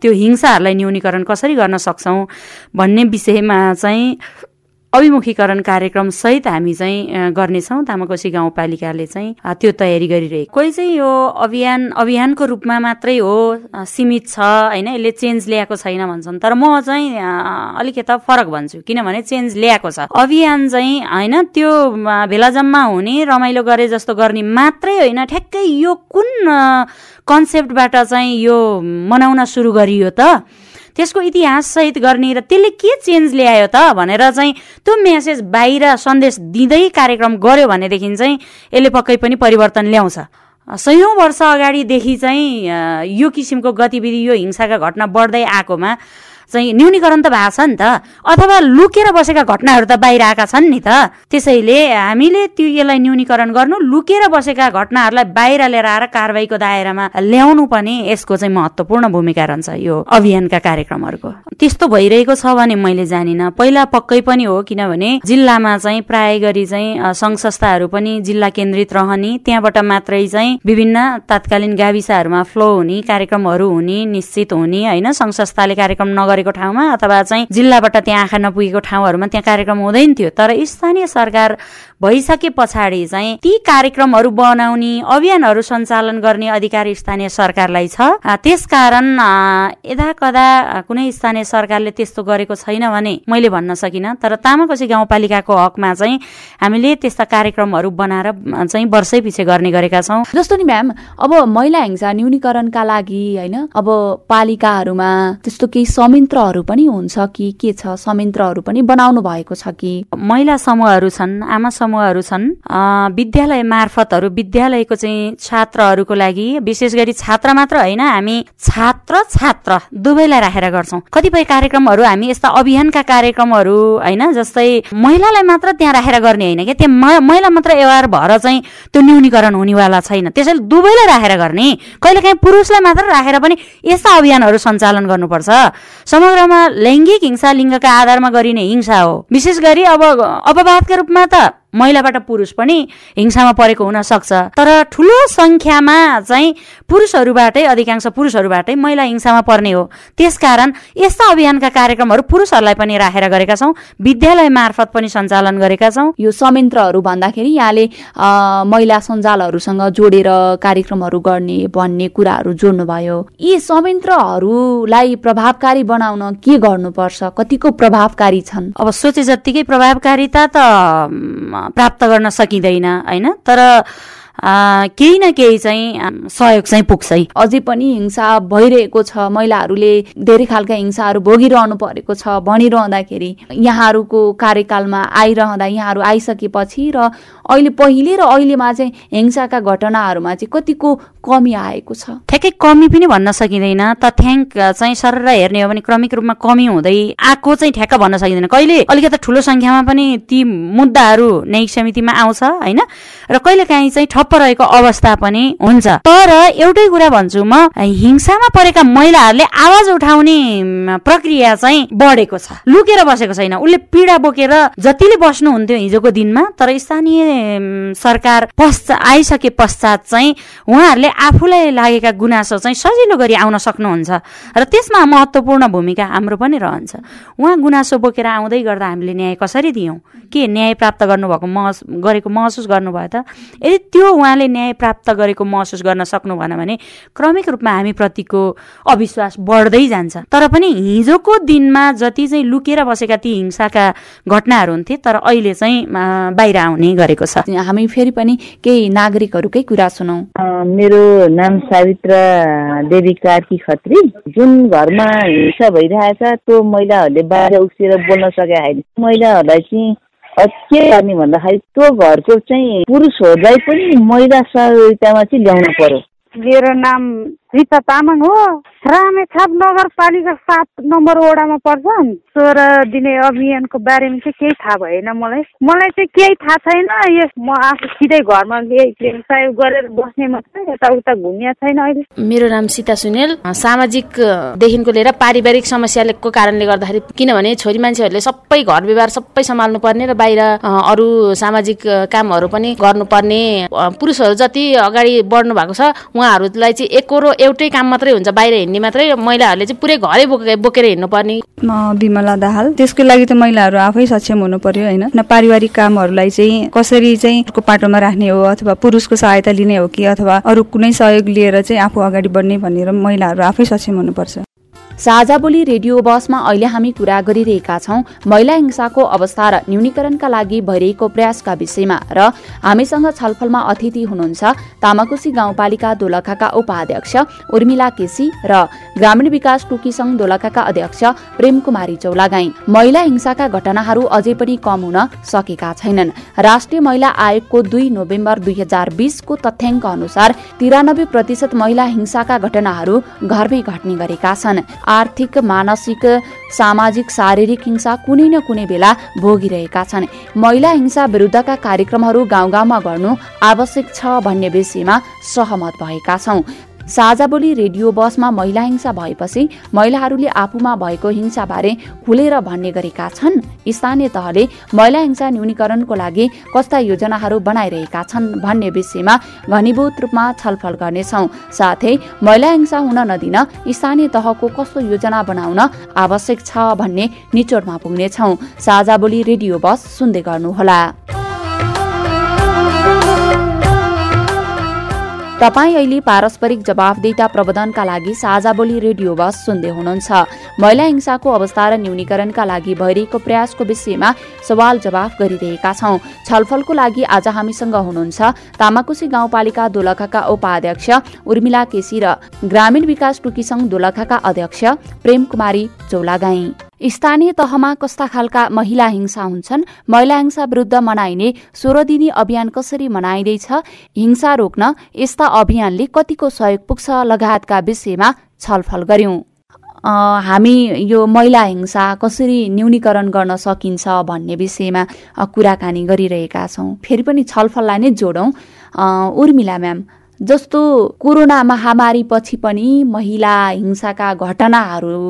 S2: त्यो हिंसाहरूलाई न्यूनीकरण कसरी गर्न सक्छौँ भन्ने विषयमा चाहिँ अभिमुखीकरण कार्यक्रम सहित हामी चाहिँ गर्नेछौँ। तामाकोशी गाउँपालिकाले चाहिँ त्यो तयारी गरिरहेको। कोही चाहिँ यो अभियान अभियानको रूपमा मात्रै हो सीमित छ होइन? यसले चेन्ज ल्याएको छैन भन्छन्। तर म चाहिँ अलिकता फरक भन्छु। किनभने चेन्ज ल्याएको छ। अभियान चाहिँ होइन त्यो भेला जम्मा हुने रमाइलो गरे जस्तो गर्ने मात्रै होइन। ठ्याक्कै यो कुन कन्सेप्टबाट चाहिँ यो मनाउन सुरु गरियो त? त्यसको इतिहास सहित गर्ने र त्यसले के चेन्ज ल्यायो त भनेर चाहिँ त्यो मेसेज बाहिर सन्देश दिँदै कार्यक्रम गर्यो भनेदेखि चाहिँ यसले पक्कै पनि परिवर्तन ल्याउँछ। सयौँ वर्ष अगाडिदेखि चाहिँ यो किसिमको गतिविधि यो हिंसाका घटना बढ्दै आएकोमा चाहिँ न्यूनीकरण त भएको छ नि त। अथवा लुकेर बसेका घटनाहरू त बाहिर आएका छन् नि त। त्यसैले हामीले त्यो यसलाई न्यूनीकरण गर्नु लुकेर बसेका घटनाहरूलाई बाहिर लिएर आएर कारवाहीको दायरामा ल्याउनु पनि यसको चाहिँ महत्वपूर्ण भूमिका रहन्छ यो अभियानका कार्यक्रमहरूको। त्यस्तो भइरहेको छ भने मैले जानिनँ। पहिला पक्कै पनि हो किनभने जिल्लामा चाहिँ प्राय गरी चाहिँ सङ्घ संस्थाहरू पनि जिल्ला केन्द्रित रहने त्यहाँबाट मात्रै चाहिँ विभिन्न तात्कालीन गाविसाहरूमा फ्लो हुने कार्यक्रमहरू हुने निश्चित हुने होइन? सङ्घ संस्थाले कार्यक्रम नगर गरेको ठाउँमा अथवा चाहिँ जिल्लाबाट त्यहाँ आँखा नपुगेको ठाउँहरूमा त्यहाँ कार्यक्रम हुँदैन थियो। तर स्थानीय सरकार भइसके पछाडि चाहिँ ती कार्यक्रमहरू बनाउने अभियानहरू सञ्चालन गर्ने अधिकार स्थानीय सरकारलाई छ। त्यसकारण यदा कदा कुनै स्थानीय सरकारले त्यस्तो गरेको छैन भने मैले भन्न सकिनँ तर तामाकोशी गाउँपालिकाको हकमा चाहिँ हामीले त्यस्ता कार्यक्रमहरू बनाएर चाहिँ वर्षै पछि गर्ने गरेका छौँ।
S1: जस्तो नि म्याम अब महिला हिंसा न्यूनीकरणका लागि होइन अब पालिकाहरूमा त्यस्तो केही समिति संयन्त्रहरू पनि हुन्छ कि के छ? संयन्त्रहरू पनि बनाउनु भएको छ कि?
S2: महिला समूहहरू छन् आमा समूहहरू छन् विद्यालय मार्फतहरू विद्यालयको चाहिँ छात्रहरूको लागि विशेष गरी छात्र मात्र होइन हामी छात्र छात्र दुवैलाई राखेर गर्छौँ। कतिपय कार्यक्रमहरू हामी यस्ता अभियानका कार्यक्रमहरू होइन जस्तै महिलालाई मात्र त्यहाँ राखेर गर्ने होइन क्या? त्यहाँ महिला मात्र एवार भएर चाहिँ त्यो न्यूनीकरण हुनेवाला छैन। त्यसैले दुवैलाई राखेर गर्ने कहिलेकाहीँ पुरुषलाई मात्र राखेर पनि यस्ता अभियानहरू सञ्चालन गर्नुपर्छ। समग्रमा लैङ्गिक हिंसा लिङ्गका आधारमा गरिने हिंसा हो। विशेष गरी अब अपवादका रूपमा त महिलाबाट पुरुष पनि हिंसामा परेको हुन सक्छ। तर ठुलो संख्यामा चाहिँ पुरुषहरूबाटै अधिकांश पुरुषहरूबाटै महिला हिंसामा पर्ने हो। त्यसकारण यस्ता अभियानका कार्यक्रमहरू पुरुषहरूलाई पनि राखेर गरेका छौँ विद्यालय मार्फत पनि सञ्चालन गरेका छौँ।
S1: यो संयन्त्रहरू भन्दाखेरि यहाँले महिला सञ्जालहरूसँग जोडेर कार्यक्रमहरू गर्ने भन्ने कुराहरू जोड्नुभयो। यी संयन्त्रहरूलाई प्रभावकारी बनाउन के गर्नुपर्छ? कतिको प्रभावकारी छन्?
S2: अब सोचे जत्तिकै प्रभावकारिता त प्राप्त गर्न सकिँदैन होइन? तर केही न केही चाहिँ सहयोग चाहिँ पुग्छ
S1: अझै पनि हिंसा भइरहेको छ महिलाहरूले धेरै खालका हिंसाहरू भोगिरहनु परेको छ भनिरहँदाखेरि यहाँहरूको कार्यकालमा आइरहँदा यहाँहरू आइसकेपछि र अहिले पहिले र अहिलेमा चाहिँ हिंसाका घटनाहरूमा चाहिँ कतिको कमी आएको छ।
S2: ठ्याक्कै कमी पनि भन्न सकिँदैन तथ्याङ्क चाहिँ सर हेर्ने हो भने क्रमिक रूपमा कमी हुँदै आएको चाहिँ ठ्याक्क भन्न सकिँदैन। कहिले अलिकति ठुलो सङ्ख्यामा पनि ती मुद्दाहरू न्यायिक समितिमा आउँछ होइन? र कहिले काहीँ चाहिँ ठप ठप्प रहेको अवस्था पनि हुन्छ। तर एउटै कुरा भन्छु म हिंसामा परेका महिलाहरूले आवाज उठाउने प्रक्रिया चाहिँ बढेको छ। लुकेर बसेको छैन। उसले पीडा बोकेर जतिले बस्नुहुन्थ्यो हिजोको दिनमा तर स्थानीय सरकार पश्चात आइसके पश्चात चाहिँ उहाँहरूले आफूलाई लागेका गुनासो चाहिँ सजिलो गरी आउन सक्नुहुन्छ र त्यसमा महत्त्वपूर्ण भूमिका हाम्रो पनि रहन्छ। उहाँ गुनासो बोकेर आउँदै गर्दा हामीले न्याय कसरी दियौँ? के न्याय प्राप्त गर्नुभएको महस गरेको महसुस गर्नुभयो त? यदि त्यो उहाँले न्याय प्राप्त गरेको महसुस गर्न सक्नु भएन भने क्रमिक रूपमा हामीप्रतिको अविश्वास बढ्दै जान्छ। तर पनि हिजोको दिनमा जति चाहिँ लुकेर बसेका ती हिंसाका घटनाहरू हुन्थे तर अहिले चाहिँ बाहिर आउने गरेको छ।
S1: हामी फेरि पनि केही नागरिकहरूकै कुरा सुनौ।
S8: मेरो नाम सावित्र देवी कार्की खत्री। जुन घरमा हिंसा भइरहेछ त्यो महिलाहरूले बाहिर उक्सिएर बोल्न सकेका छैन। महिलाहरूलाई चाहिँ के गर्ने भन्दाखेरि त्यो घरको चाहिँ पुरुषहरूलाई पनि महिला सहयोगितामा चाहिँ ल्याउनु पर्यो।
S9: मेरो नाम रिता तामाङ हो। रामेछाप नगरपालिका सात नम्बर वडामा पर्छ सोह्र दिने अभियानको बारेमा चाहिँ केही थाहा भएन मलाई। मलाई चाहिँ केही थाहा छैन। यस म आफू सिधै घरमा सहयोग गरेर बस्ने मात्रै यताउता घुमिया छैन अहिले।
S10: मेरो नाम सीता सुनेल। सामाजिकदेखिको लिएर पारिवारिक समस्याको कारणले गर्दाखेरि किनभने छोरी मान्छेहरूले सबै घर व्यवहार सबै सम्हाल्नु पर्ने र बाहिर अरू सामाजिक कामहरू पनि गर्नुपर्ने पुरुषहरू जति अगाडि बढ्नु भएको छ उहाँहरूलाई चाहिँ एकरो एउटै काम मात्रै हुन्छ बाहिर हिँड्ने मात्रै महिलाहरूले चाहिँ पुरै घरै बोके बोकेर हिँड्नु पर्ने
S11: म विमला दाहाल त्यसको लागि त महिलाहरू आफै सक्षम हुनु पर्यो होइन पारिवारिक कामहरूलाई चाहिँ कसरी चाहिँ पाटोमा राख्ने हो अथवा पुरुषको सहायता लिने हो कि अथवा अरू कुनै सहयोग लिएर चाहिँ आफू अगाडि बढ्ने भनेर महिलाहरू आफै सक्षम हुनुपर्छ।
S1: साझा बोली रेडियो बसमा अहिले हामी कुरा गरिरहेका छौं। महिला हिंसाको अवस्था र न्यूनीकरणका लागि भइरहेको प्रयासका विषयमा र हामीसँग छलफलमा अतिथि हुनुहुन्छ तामाकोशी गाउँपालिका दोलखाका उपाध्यक्ष उर्मिला केसी र ग्रामीण विकास टुकी संघ दोलखाका अध्यक्ष प्रेम कुमारी चौलागाई। महिला हिंसाका घटनाहरू अझै पनि कम हुन सकेका छैनन्। राष्ट्रिय महिला आयोगको दुई नोभेम्बर दुई हजार बीसको तथ्याङ्क अनुसार तिरानब्बे प्रतिशत महिला हिंसाका घटनाहरू घरमै घट्ने गरेका छन्। आर्थिक मानसिक सामाजिक शारीरिक हिंसा कुनै न कुनै बेला भोगिरहेका छन्। महिला हिंसा विरुद्धका कार्यक्रमहरू गाउँ गाउँमा गर्नु आवश्यक छ भन्ने विषयमा सहमत भएका छौं। साझा बोली रेडियो बसमा महिला हिंसा भएपछि महिलाहरूले आफूमा भएको हिंसाबारे खुलेर भन्ने गरेका छन्। स्थानीय तहले महिला हिंसा न्यूनीकरणको लागि कस्ता योजनाहरू बनाइरहेका छन् भन्ने विषयमा घनीभूत रूपमा छलफल गर्नेछौ। साथै महिला हिंसा हुन नदिन स्थानीय तहको कस्तो योजना बनाउन आवश्यक छ भन्ने निचोडमा पुग्नेछौ। साझा बोली रेडियो बस सुन्दै गर्नुहोला। तपाईँ अहिले पारस्परिक जवाफदेता प्रबन्धनका लागि साझा बोली रेडियो बस सुन्दै हुनुहुन्छ। महिला हिंसाको अवस्था र न्यूनीकरणका लागि भइरहेको प्रयासको विषयमा सवाल जवाफ गरिरहेका छौं। छलफलको लागि आज हामीसँग हुनुहुन्छ तामाकुसी गाउँपालिका दोलखाका उपाध्यक्ष उर्मिला केसी र ग्रामीण विकास टुकी संघ दोलखाका अध्यक्ष प्रेम कुमारी चौलागाई। स्थानीय तहमा कस्ता खालका महिला हिंसा हुन्छन्। महिला हिंसा विरूद्ध मनाइने सोह्र दिनी अभियान कसरी मनाइँदैछ? हिंसा रोक्न यस्ता अभियानले कतिको सहयोग पुग्छ? लगायतका विषयमा छलफल गर्यौं। हामी यो महिला हिंसा कसरी न्यूनीकरण गर्न सकिन्छ भन्ने विषयमा कुराकानी गरिरहेका छौँ। फेरि पनि छलफललाई नै जोडौँ। उर्मिला म्याम जस्तो कोरोना महामारी पछि पनि महिला हिंसाका घटनाहरू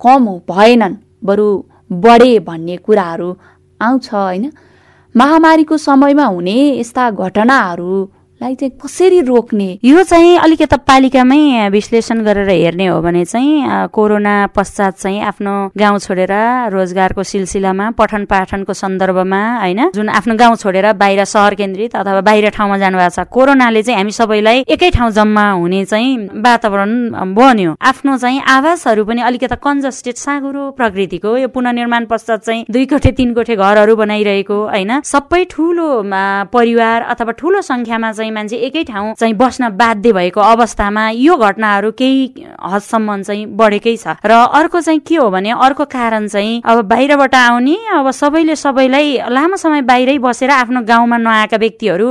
S1: कम भएनन्। बरु बढे भन्ने कुराहरू आउँछ होइन? महामारीको समयमा हुने यस्ता घटनाहरू लाई चाहिँ कसरी रोक्ने?
S2: यो चाहिँ अलिकति पालिकामै विश्लेषण गरेर हेर्ने हो भने चाहिँ कोरोना पश्चात चाहिँ आफ्नो गाउँ छोडेर रोजगारको सिलसिलामा पठन पाठनको सन्दर्भमा होइन जुन आफ्नो गाउँ छोडेर बाहिर सहर केन्द्रित अथवा बाहिर ठाउँमा जानुभएको छ कोरोनाले चाहिँ हामी सबैलाई एकै ठाउँ जम्मा हुने चाहिँ वातावरण बन्यो। आफ्नो चाहिँ आवासहरू पनि अलिकति कन्जस्टेड साँगुरो प्रकृतिको यो पुननिर्माण पश्चात चाहिँ दुई कोठे तिन कोठे घरहरू बनाइरहेको होइन। सबै ठुलो परिवार अथवा ठुलो संख्यामा चाहिँ मान्छे एकै ठाउँ चाहिँ बस्न बाध्य भएको अवस्थामा यो घटनाहरू केही हदसम्म चाहिँ बढेकै छ। र अर्को चाहिँ के हो भने अर्को कारण चाहिँ अब बाहिरबाट आउने अब सबैले सबैलाई लामो समय बाहिरै बसेर आफ्नो गाउँमा नआएका व्यक्तिहरू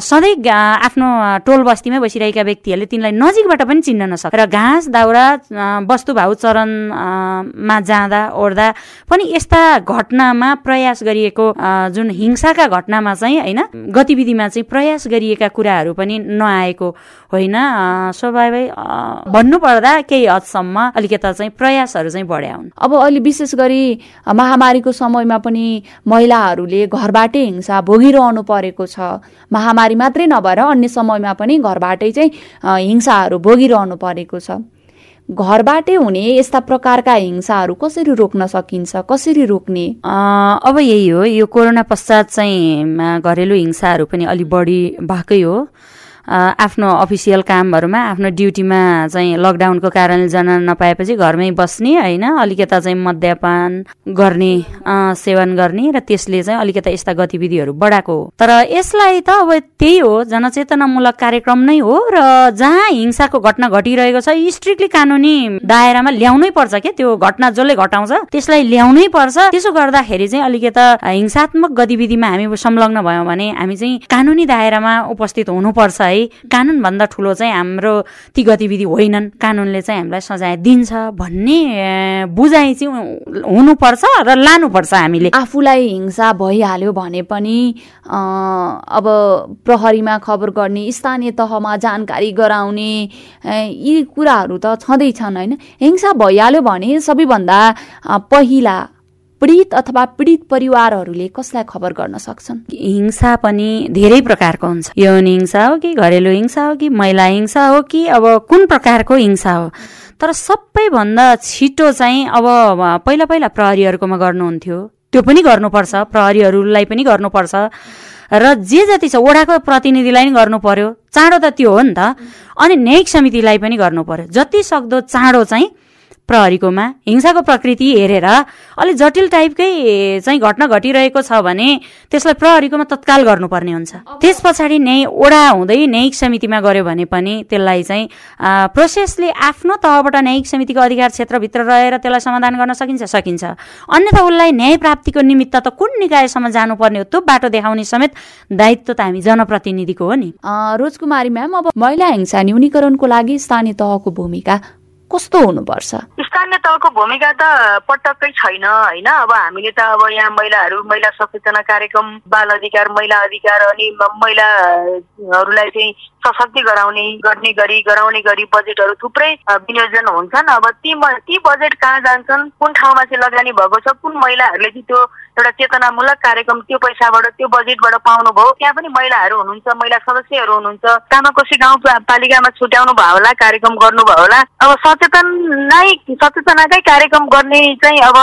S2: सधैँ आफ्नो टोल बस्तीमै बसिरहेका व्यक्तिहरूले तिनलाई नजिकबाट पनि चिन्न नसक्छ र घाँस दाउरा वस्तुभाउ चरणमा जाँदा ओर्दा पनि यस्ता घटनामा प्रयास गरिएको जुन हिंसाका घटनामा चाहिँ होइन गतिविधिमा चाहिँ प्रयास गरिएका गरेका कुराहरू पनि नआएको होइन। स्वाभाविक भन्नुपर्दा केही हदसम्म अलिकता चाहिँ प्रयासहरू चाहिँ बढ्या हुन्
S1: अब अहिले विशेष गरी महामारीको समयमा पनि महिलाहरूले घरबाटै हिंसा भोगिरहनु परेको छ। महामारी मात्रै नभएर अन्य समयमा पनि घरबाटै चाहिँ हिंसाहरू भोगिरहनु परेको छ। घरबाटै हुने यस्ता प्रकारका हिंसाहरू कसरी रोक्न सकिन्छ कसरी रोक्ने?
S2: अब यही हो यो कोरोना पश्चात चाहिँ घरेलु हिंसाहरू पनि अलिक बढी भएकै हो। आफ्नो अफिसियल कामहरूमा आफ्नो ड्युटीमा चाहिँ लकडाउनको कारणले जान नपाएपछि घरमै बस्ने होइन? अलिकता चाहिँ मद्यपान गर्ने सेवन गर्ने र त्यसले चाहिँ अलिकता यस्ता गतिविधिहरू बढाएको हो। तर यसलाई त अब त्यही हो जनचेतनामूलक कार्यक्रम नै हो र जहाँ हिंसाको घटना घटिरहेको छ स्ट्रिक्टली कानुनी दायरामा ल्याउनै पर्छ क्या त्यो घटना जसले घटाउँछ त्यसलाई ल्याउनै पर्छ। त्यसो गर्दाखेरि चाहिँ अलिकता हिंसात्मक गतिविधिमा हामी संलग्न भयौँ भने हामी चाहिँ कानुनी दायरामा उपस्थित हुनुपर्छ है कानुनभन्दा ठुलो चाहिँ हाम्रो ती गतिविधि होइनन्। कानुनले चाहिँ हामीलाई सजाय दिन्छ भन्ने बुझाइ चाहिँ हुनुपर्छ र लानुपर्छ हामीले।
S1: आफूलाई हिंसा भइहाल्यो भने पनि अब प्रहरीमा खबर गर्ने स्थानीय तहमा जानकारी गराउने यी कुराहरू त छँदैछन् होइन? हिंसा भइहाल्यो भने सबैभन्दा पहिला पीडित अथवा पीडित परिवारहरूले कसलाई खबर गर्न सक्छन्?
S2: हिंसा पनि धेरै प्रकारको हुन्छ। यौन हिंसा हो कि घरेलु हिंसा हो कि महिला हिंसा हो कि अब कुन प्रकारको हिंसा हो? तर सबैभन्दा छिटो चाहिँ अब पहिला पहिला प्रहरीहरूकोमा गर्नुहुन्थ्यो। त्यो पनि गर्नुपर्छ प्रहरीहरूलाई पनि गर्नुपर्छ। र जे जति छ ओडाको प्रतिनिधिलाई पनि गर्नु पर्यो चाँडो त त्यो हो नि त। अनि न्यायिक समितिलाई पनि गर्नु पर्यो जति सक्दो चाँडो चाहिँ प्रहरीकोमा हिंसाको प्रकृति हेरेर अलिक जटिल टाइपकै चाहिँ घटना घटिरहेको छ भने त्यसलाई प्रहरीकोमा तत्काल गर्नुपर्ने हुन्छ। त्यस पछाडि न्याय ओडा हुँदै न्यायिक समितिमा गर्यो भने पनि त्यसलाई चाहिँ प्रोसेसले आफ्नो तहबाट न्यायिक समितिको अधिकार क्षेत्रभित्र रहेर त्यसलाई समाधान गर्न सकिन्छ सकिन्छ। अन्यथा उसलाई न्याय प्राप्तिको निमित्त त कुन निकायसम्म जानुपर्ने हो त्यो बाटो देखाउने समेत दायित्व त हामी जनप्रतिनिधिको हो नि।
S1: रोजकुमारी म्याम अब महिला हिंसा न्यूनीकरणको लागि स्थानीय तहको भूमिका कस्तो हुनुपर्छ?
S3: स्थानीय तहको भूमिका त पटक्कै छैन होइन? अब हामीले त अब यहाँ महिलाहरू महिला सचेतना कार्यक्रम बाल अधिकार महिला अधिकार अनि महिलाहरूलाई चाहिँ सशक्ति गराउने गर्ने गरी गराउने गरी बजेटहरू थुप्रै विनियोजन हुन्छन्। अब ती ती बजेट कहाँ जान्छन्? कुन ठाउँमा चाहिँ लगानी भएको छ? कुन महिलाहरूले चाहिँ त्यो एउटा चेतनामूलक कार्यक्रम त्यो पैसाबाट त्यो बजेटबाट पाउनुभयो त्यहाँ पनि महिलाहरू हुनुहुन्छ महिला सदस्यहरू हुनुहुन्छ। कामाकोशी गाउँपालिकामा छुट्याउनु भयो होला कार्यक्रम गर्नुभयो होला। अब सचेतन नै सचेतनाकै कार्यक्रम गर्ने चाहिँ अब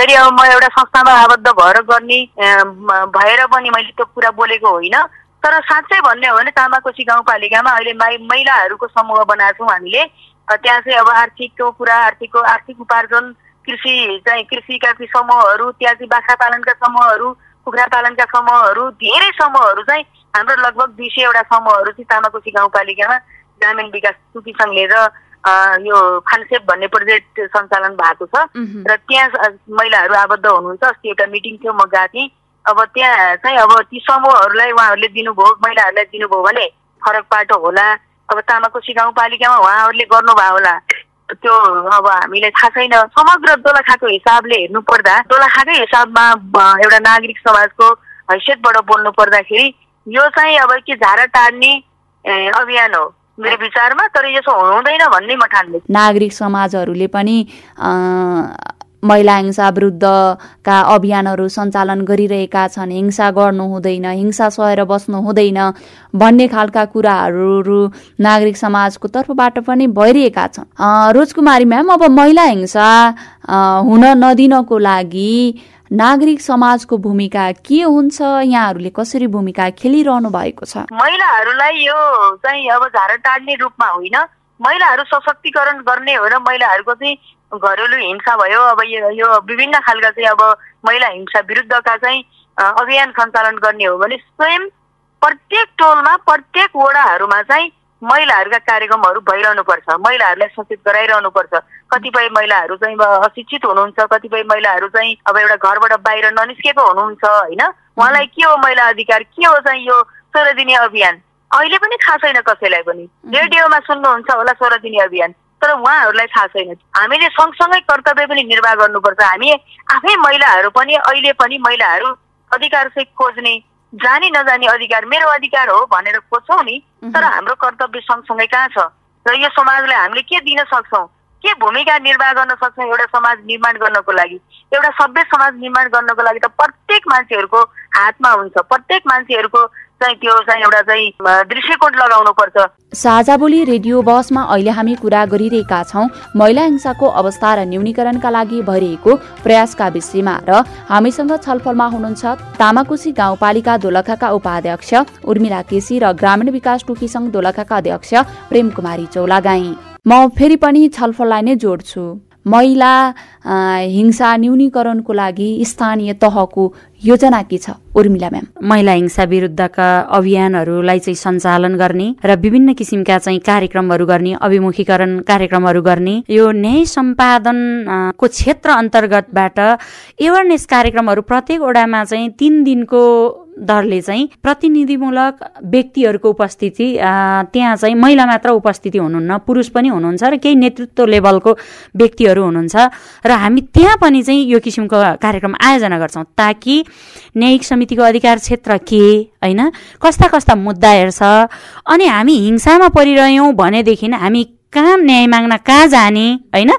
S3: फेरि अब म एउटा संस्थामा आबद्ध भएर गर्ने भएर पनि मैले त्यो कुरा बोलेको होइन। तर साँच्चै भन्ने हो भने तामाकोशी गाउँपालिकामा अहिले महिलाहरूको समूह बनाएको छौँ हामीले। त्यहाँ चाहिँ अब आर्थिकको कुरा आर्थिकको आर्थिक उपार्जन कृषि चाहिँ कृषिका समूहहरू त्यहाँ चाहिँ बाख्रा पालनका समूहहरू कुखुरा पालनका समूहहरू धेरै समूहहरू चाहिँ हाम्रो लगभग दुई सयवटा समूहहरू चाहिँ तामाकोशी गाउँपालिकामा ग्रामीण विकास सुकीसँग लिएर यो खानसेप भन्ने प्रोजेक्ट सञ्चालन भएको छ। र त्यहाँ महिलाहरू आबद्ध हुनुहुन्छ। अस्ति एउटा मिटिङ थियो म गएको थिएँ। अब त्यहाँ चाहिँ अब ती समूहहरूलाई उहाँहरूले दिनुभयो महिलाहरूलाई दिनुभयो भने फरक पाटो होला। अब तामाकोशी गाउँपालिकामा उहाँहरूले गर्नुभयो होला। त्यो अब हामीलाई थाहा छैन। समग्र दोलखाको हिसाबले हेर्नु पर्दा दोलखाकै हिसाबमा एउटा नागरिक समाजको हैसियतबाट बोल्नु पर्दाखेरि यो चाहिँ अब के झारा टार्ने अभियान हो। मेरो विचारमा तर यसो हुँदैन भन्ने म ठान्दै
S1: नागरिक समाजहरूले पनि महिला हिंसा विरुद्धका अभियानहरू सञ्चालन गरिरहेका छन्। हिंसा गर्नु हुँदैन हिंसा सहेर बस्नु हुँदैन भन्ने खालका कुराहरू नागरिक समाजको तर्फबाट पनि भइरहेका छन्। रोजकुमारी म्याम अब महिला हिंसा हुन नदिनको लागि नागरिक समाजको भूमिका के हुन्छ? यहाँहरूले कसरी भूमिका खेलिरहनु भएको छ?
S3: महिलाहरूलाई यो चाहिँ अब झारा टाड्ने रूपमा होइन। महिलाहरू सशक्तिकरण गर्ने हो र महिलाहरूको चाहिँ घरेलु हिंसा भयो अब यो विभिन्न खालका चाहिँ अब महिला हिंसा विरुद्धका चाहिँ अभियान सञ्चालन गर्ने हो भने स्वयं प्रत्येक टोलमा प्रत्येक वडाहरूमा चाहिँ महिलाहरूका कार्यक्रमहरू भइरहनुपर्छ। महिलाहरूलाई सचेत गराइरहनुपर्छ। कतिपय महिलाहरू चाहिँ अशिक्षित हुनुहुन्छ कतिपय महिलाहरू चाहिँ अब एउटा घरबाट बाहिर ननिस्केको हुनुहुन्छ होइन? उहाँलाई के हो महिला अधिकार? के हो चाहिँ यो सोह्र दिने अभियान? अहिले पनि थाहा छैन कसैलाई पनि। रेडियोमा सुन्नुहुन्छ होला सोह्र दिने अभियान। तर उहाँहरूलाई थाहा छैन। हामीले सँगसँगै कर्तव्य पनि निर्वाह गर्नुपर्छ। हामी आफै महिलाहरू पनि अहिले पनि महिलाहरू अधिकार चाहिँ खोज्ने जानी नजानी अधिकार मेरो अधिकार हो भनेर खोज्छौँ नि तर हाम्रो कर्तव्य सँगसँगै कहाँ छ? र यो समाजलाई हामीले के दिन सक्छौँ? के भूमिका निर्वाह गर्न सक्छौँ एउटा समाज निर्माण गर्नको लागि? एउटा सभ्य समाज निर्माण गर्नको लागि त प्रत्येक मान्छेहरूको हातमा हुन्छ। प्रत्येक मान्छेहरूको चाहिँ त्यो चाहिँ एउटा चाहिँ दृष्टिकोण लगाउनु पर्छ।
S1: साझा बोली रेडियो बसमा अहिले हामी कुरा गरिरहेका छौँ महिला हिंसाको अवस्था र न्यूनीकरणका लागि भइरहेको प्रयासका विषयमा र हामीसँग छलफलमा हुनुहुन्छ तामाकुसी गाउँपालिका दोलखाका उपाध्यक्ष उर्मिला केसी र ग्रामीण विकास टोकी संघ दोलखाका अध्यक्ष प्रेम कुमारी चौलागाई। म फेरि पनि छलफललाई नै जोड्छु। महिला हिंसा न्यूनीकरणको लागि स्थानीय तहको योजना के छ? उर्मिला म्याम।
S2: महिला हिंसा विरुद्धका अभियानहरूलाई चाहिँ सञ्चालन गर्ने र विभिन्न किसिमका चाहिँ कार्यक्रमहरू गर्ने अभिमुखीकरण कार्यक्रमहरू गर्ने यो न्याय सम्पादनको क्षेत्र अन्तर्गतबाट एवेरनेस कार्यक्रमहरू प्रत्येक वडामा चाहिँ तिन दिनको दरले चाहिँ प्रतिनिधिमूलक व्यक्तिहरूको उपस्थिति त्यहाँ चाहिँ महिला मात्र उपस्थिति हुनुहुन्न पुरुष पनि हुनुहुन्छ र केही नेतृत्व लेभलको व्यक्तिहरू हुनुहुन्छ। र हामी त्यहाँ पनि चाहिँ यो किसिमको कार्यक्रम आयोजना गर्छौँ ताकि न्यायिक समितिको अधिकार क्षेत्र के होइन? कस्ता कस्ता मुद्दा हेर्छ अनि हामी हिंसामा परिरह्यौँ भनेदेखि हामी कहाँ न्याय माग्न कहाँ जाने होइन?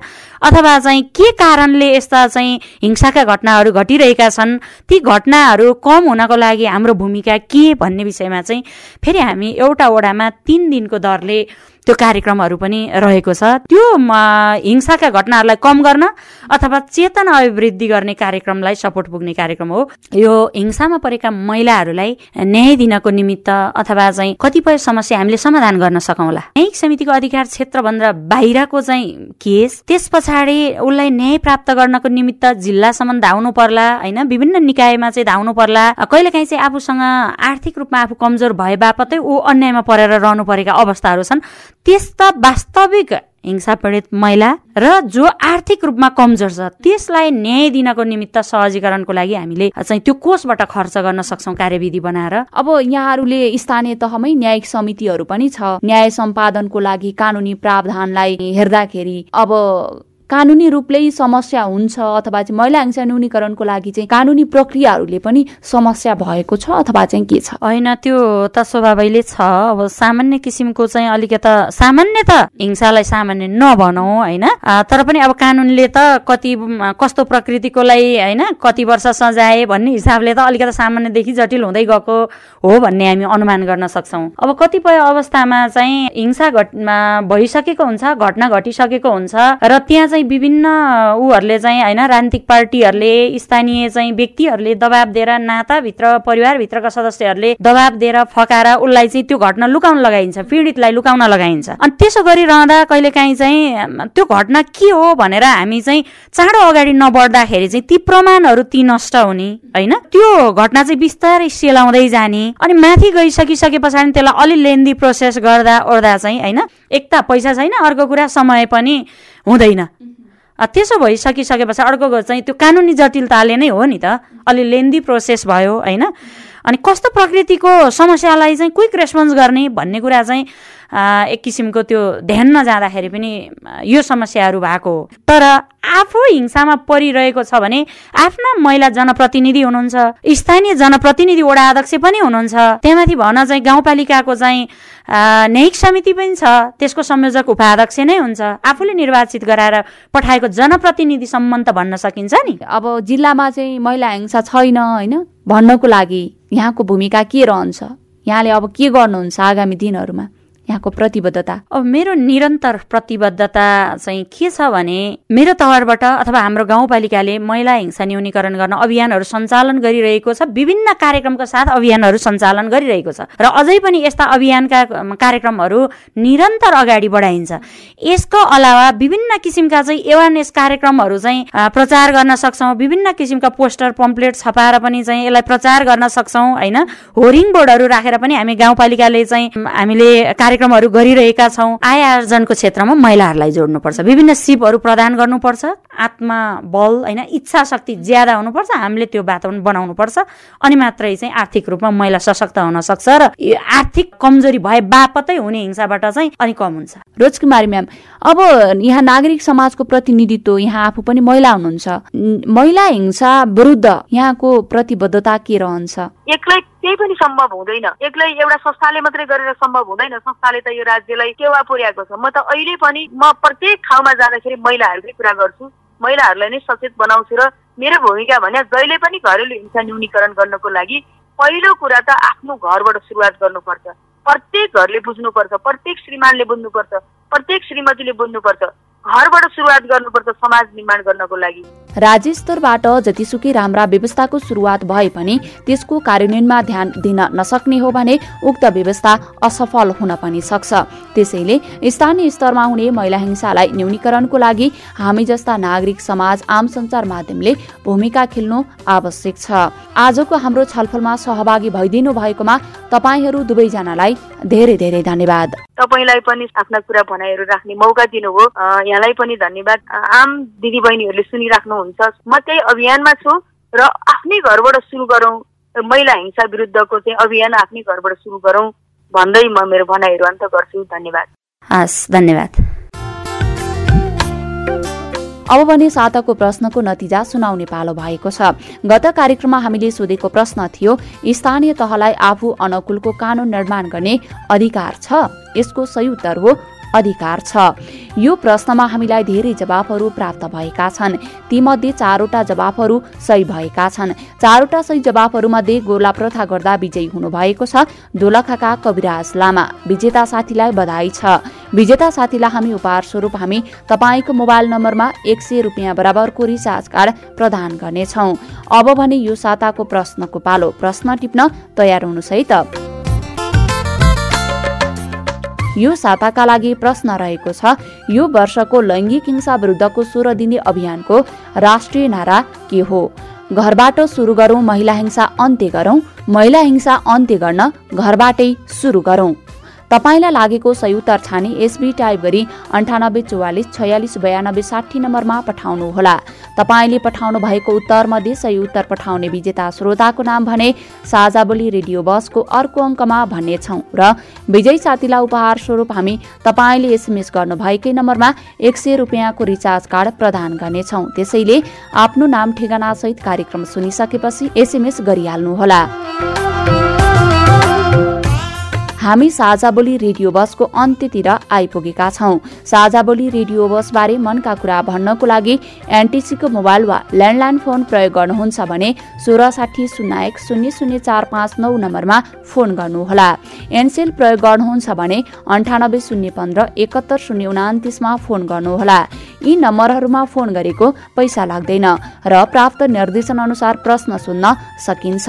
S2: अथवा चाहिँ के कारणले यस्ता चाहिँ हिंसाका घटनाहरू घटिरहेका छन्? ती घटनाहरू कम हुनको लागि हाम्रो भूमिका के भन्ने विषयमा चाहिँ फेरि हामी एउटा वडामा तिन दिनको दरले त्यो कार्यक्रमहरू पनि रहेको छ। त्यो हिंसाका घटनाहरूलाई कम गर्न अथवा चेतना अभिवृद्धि गर्ने कार्यक्रमलाई सपोर्ट पुग्ने कार्यक्रम हो। यो हिंसामा परेका महिलाहरूलाई न्याय दिनको निमित्त अथवा चाहिँ कतिपय समस्या हामीले समाधान गर्न सकौँला। न्यायिक समितिको अधिकार क्षेत्रभन्दा बाहिरको चाहिँ केस त्यस पछाडि उसलाई न्याय प्राप्त गर्नको निमित्त जिल्लासम्म धाउनु पर्ला होइन? विभिन्न निकायमा चाहिँ धाउनु पर्ला। कहिलेकाहीँ चाहिँ आफूसँग आर्थिक रूपमा आफू कमजोर भए बापतै ऊ अन्यायमा परेर रहनु परेका अवस्थाहरू छन्। त्यस्ता वास्तविक हिंसा पीडित महिला र जो आर्थिक रूपमा कमजोर छ त्यसलाई न्याय दिनको निमित्त सहजीकरणको लागि हामीले चाहिँ त्यो कोषबाट खर्च गर्न सक्छौँ कार्यविधि बनाएर।
S1: अब यहाँहरूले स्थानीय तहमै न्यायिक समितिहरू पनि छ। न्याय सम्पादनको लागि कानुनी प्रावधानलाई हेर्दाखेरि अब कानुनी रूपले समस्या हुन्छ अथवा चाहिँ महिला हिंसा न्यूनीकरणको लागि चाहिँ कानुनी प्रक्रियाहरूले पनि समस्या भएको छ अथवा चाहिँ के छ?
S2: होइन त्यो त स्वभावैले छ। अब सामान्य किसिमको चाहिँ अलिकता सामान्य त हिंसालाई सामान्य नभनौ होइन? तर पनि अब कानुनले त कति कस्तो प्रकृतिकोलाई होइन कति वर्ष सजाए भन्ने हिसाबले त अलिकता सामान्यदेखि जटिल हुँदै गएको हो भन्ने हामी अनुमान गर्न सक्छौँ। अब कतिपय अवस्थामा चाहिँ हिंसा घटना भइसकेको हुन्छ घटना घटिसकेको हुन्छ र त्यहाँ चाहिँ विभिन्न ऊहरूले चाहिँ होइन राजनीतिक पार्टीहरूले स्थानीय चाहिँ व्यक्तिहरूले दबाब दिएर नाताभित्र परिवारभित्रका सदस्यहरूले दबाब दिएर फकाएर उसलाई चाहिँ त्यो घटना लुकाउन लगाइन्छ पीडितलाई लुकाउन लगाइन्छ। अनि त्यसो गरिरहँदा कहिलेकाहीँ चाहिँ त्यो घटना के हो भनेर हामी चाहिँ चाँडो अगाडि नबढ्दाखेरि चाहिँ ती प्रमाणहरू ती नष्ट हुने होइन? त्यो घटना चाहिँ बिस्तारै सेलाउँदै जाने अनि माथि गइसकिसके पछाडि त्यसलाई अलि लेन्दी प्रोसेस गर्दा ओर्दा चाहिँ होइन? एक त पैसा छैन अर्को कुरा समय पनि हुँदैन। त्यसो भइसकिसकेपछि अर्को चाहिँ त्यो कानुनी जटिलताले नै हो नि त। अलि लेन्दी प्रोसेस भयो होइन? अनि कस्तो प्रकृतिको समस्यालाई चाहिँ क्विक रेस्पोन्स गर्ने भन्ने कुरा चाहिँ एक किसिमको त्यो ध्यान नजाँदाखेरि पनि यो समस्याहरू भएको हो। तर आफू हिंसामा परिरहेको छ भने आफ्ना महिला जनप्रतिनिधि हुनुहुन्छ स्थानीय जनप्रतिनिधि वडा अध्यक्ष पनि हुनुहुन्छ। त्यहाँमाथि भन चाहिँ गाउँपालिकाको चाहिँ न्यायिक समिति पनि छ त्यसको संयोजक उपाध्यक्ष नै हुन्छ। आफूले निर्वाचित गराएर पठाएको जनप्रतिनिधिसम्म त भन्न सकिन्छ नि।
S1: अब जिल्लामा चाहिँ महिला हिंसा छैन होइन? भन्नको लागि यहाँको भूमिका के रहन्छ? यहाँले अब के गर्नुहुन्छ आगामी दिनहरूमा? यहाँको प्रतिबद्धता।
S2: अब मेरो निरन्तर प्रतिबद्धता चाहिँ के छ भने मेरो तहबाट अथवा हाम्रो गाउँपालिकाले महिला हिंसा न्यूनीकरण गर्न अभियानहरू सञ्चालन गरिरहेको छ विभिन्न कार्यक्रमका साथ अभियानहरू सञ्चालन गरिरहेको छ। र अझै पनि यस्ता अभियानका कार्यक्रमहरू निरन्तर अगाडि बढाइन्छ। यसको अलावा विभिन्न किसिमका चाहिँ एवारनेस कार्यक्रमहरू चाहिँ प्रचार गर्न सक्छौँ। विभिन्न किसिमका पोस्टर पम्पलेट छपाएर पनि चाहिँ यसलाई प्रचार गर्न सक्छौँ होइन? होरिङ बोर्डहरू राखेर पनि हामी गाउँपालिकाले चाहिँ हामीले कार्यक्रमहरू गरिरहेका छौँ। आय आर्जनको क्षेत्रमा महिलाहरूलाई जोड्नुपर्छ। विभिन्न सिपहरू प्रदान गर्नुपर्छ। आत्मा बल होइन इच्छा शक्ति ज्यादा हुनुपर्छ। हामीले त्यो वातावरण बनाउनुपर्छ। अनि मात्रै चाहिँ आर्थिक रूपमा महिला सशक्त हुन सक्छ र आर्थिक कमजोरी भए बापतै हुने हिंसाबाट चाहिँ अनि कम हुन्छ।
S1: रोजकुमारी म्याम अब यहाँ नागरिक समाजको प्रतिनिधित्व यहाँ आफू पनि महिला हुनुहुन्छ। महिला हिंसा विरुद्ध यहाँको प्रतिबद्धता के रहन्छ?
S3: एक्लै त्यही पनि सम्भव हुँदैन। एक्लै एउटा संस्थाले मात्रै गरेर सम्भव हुँदैन। संस्थाले त यो राज्यलाई टेवा पुर्याएको छ। म त अहिले पनि म प्रत्येक ठाउँमा जाँदाखेरि महिलाहरूकै कुरा गर्छु। महिलाहरूलाई नै सचेत बनाउँछु र मेरो भूमिका भने जहिले पनि घरेलु हिंसा न्यूनीकरण गर्नको लागि पहिलो कुरा त आफ्नो घरबाट सुरुवात गर्नुपर्छ। प्रत्येक घरले बुझ्नुपर्छ प्रत्येक श्रीमानले बुझ्नुपर्छ प्रत्येक श्रीमतीले बुझ्नुपर्छ। घरबाट सुरुवात गर्नुपर्छ समाज निर्माण गर्नको लागि।
S1: राज्य स्तरबाट जतिसुकै राम्रा व्यवस्थाको सुरुवात भए पनि त्यसको कार्यान्वयनमा ध्यान दिन नसक्ने हो भने उक्त व्यवस्था असफल हुन पनि सक्छ। त्यसैले स्थानीय स्तरमा हुने महिला हिंसालाई न्यूनीकरणको लागि हामी जस्ता नागरिक समाज आम सञ्चार माध्यमले भूमिका खेल्नु आवश्यक छ। आजको हाम्रो छलफलमा सहभागी भइदिनु भएकोमा तपाईँहरू दुवैजनालाई धेरै धेरै धन्यवाद।
S3: तपाईँलाई पनि आफ्ना कुरा भनाइहरू राख्ने मौका दिनुभयो। यहाँलाई पनि धन्यवाद। आम दिदीबहिनीहरूले सुनिराख्नुहुन्छ म त्यही अभियानमा छु र आफ्नै घरबाट सुरु गरौँ। महिला हिंसा विरुद्धको चाहिँ अभियान आफ्नै घरबाट सुरु गरौँ भन्दै म मेरो भनाइहरू अन्त गर्छु। धन्यवाद।
S2: हस् धन्यवाद।
S1: अब भने साताको प्रश्नको नतिजा सुनाउने पालो भएको छ। गत कार्यक्रममा हामीले सोधेको प्रश्न थियो स्थानीय तहलाई आफू अनुकूलको कानून निर्माण गर्ने अधिकार छ? यसको सही उत्तर हो अधिकार छ। यो प्रश्नमा हामीलाई धेरै जवाफहरू प्राप्त भएका छन्। तीमध्ये चारवटा जवाफहरू सही भएका छन्। चारवटा सही जवाफहरूमध्ये गोला प्रथा गर्दा विजयी हुनुभएको छ। दोलखाका कविराज लामा विजेता साथीलाई बधाई छ। विजेता साथीलाई हामी उपहार स्वरूप हामी तपाईँको मोबाइल नम्बरमा एक सय रुपियाँ बराबरको रिचार्ज कार्ड प्रदान गर्नेछौ। अब भने यो साताको प्रश्नको पालो। प्रश्न टिप्न तयार हुनुहोस् है त यो साताका लागि प्रश्न रहेको छ। यो वर्षको लैङ्गिक हिंसा विरुद्धको सोह्र दिने अभियानको राष्ट्रिय नारा के हो? घरबाट सुरु गरौं महिला हिंसा अन्त्य गरौं महिला हिंसा अन्त्य गर्न घरबाटै सुरु गरौं। तपाईँलाई लागेको सही उत्तर छानी एसबी टाइप गरी अन्ठानब्बे चौवालिस छयालिस बयानब्बे साठी नम्बरमा पठाउनुहोला तपाईँले पठाउनु भएको उत्तर मध्ये सही उत्तर पठाउने विजेता श्रोताको नाम भने साझा बोली रेडियो बसको अर्को अङ्कमा भन्नेछौ र विजय साथीलाई उपहार स्वरूप हामी तपाईँले एसएमएस गर्नुभएकै नम्बरमा एक सय रुपियाँको रिचार्ज कार्ड प्रदान गर्नेछौ। त्यसैले आफ्नो नाम ठेगाना सहित कार्यक्रम सुनिसकेपछि एसएमएस गरिहाल्नुहोला हामी साझा बोली रेडियो बसको अन्त्यतिर आइपुगेका छौं। साझा बोली रेडियो बसबारे मनका कुरा भन्नको लागि एनटिसीको मोबाइल वा ल्यान्डलाइन फोन प्रयोग गर्नुहुन्छ भने सोह्र साठी शून्य एक शून्य शून्य चार पाँच नौ नम्बरमा फोन गर्नुहोला। एनसेल प्रयोग गर्नुहुन्छ भने अन्ठानब्बे शून्य पन्ध्र एकहत्तर शून्य उनातिसमा फोन गर्नुहोला। यी नम्बरहरूमा फोन गरेको पैसा लाग्दैन र प्राप्त निर्देशन अनुसार प्रश्न सुन्न सकिन्छ।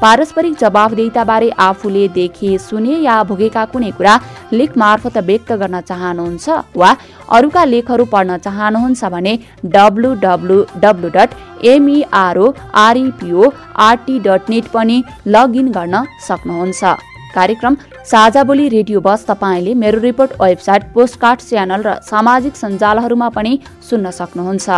S1: पारस्परिक जवाफदेताबारे आफूले देखे सुने या भोगेका कुनै कुरा लेख मार्फत व्यक्त गर्न चाहनुहुन्छ वा अरूका लेखहरू पढ्न चाहनुहुन्छ भने W W W dot M E R O R E P O R T dot net पनि लगइन गर्न सक्नुहुन्छ। कार्यक्रम साझा बोली रेडियो बस तपाईँले मेरो रिपोर्ट वेबसाइट पोस्टकार्ड च्यानल र सामाजिक सञ्जालहरूमा पनि सुन्न सक्नुहुन्छ।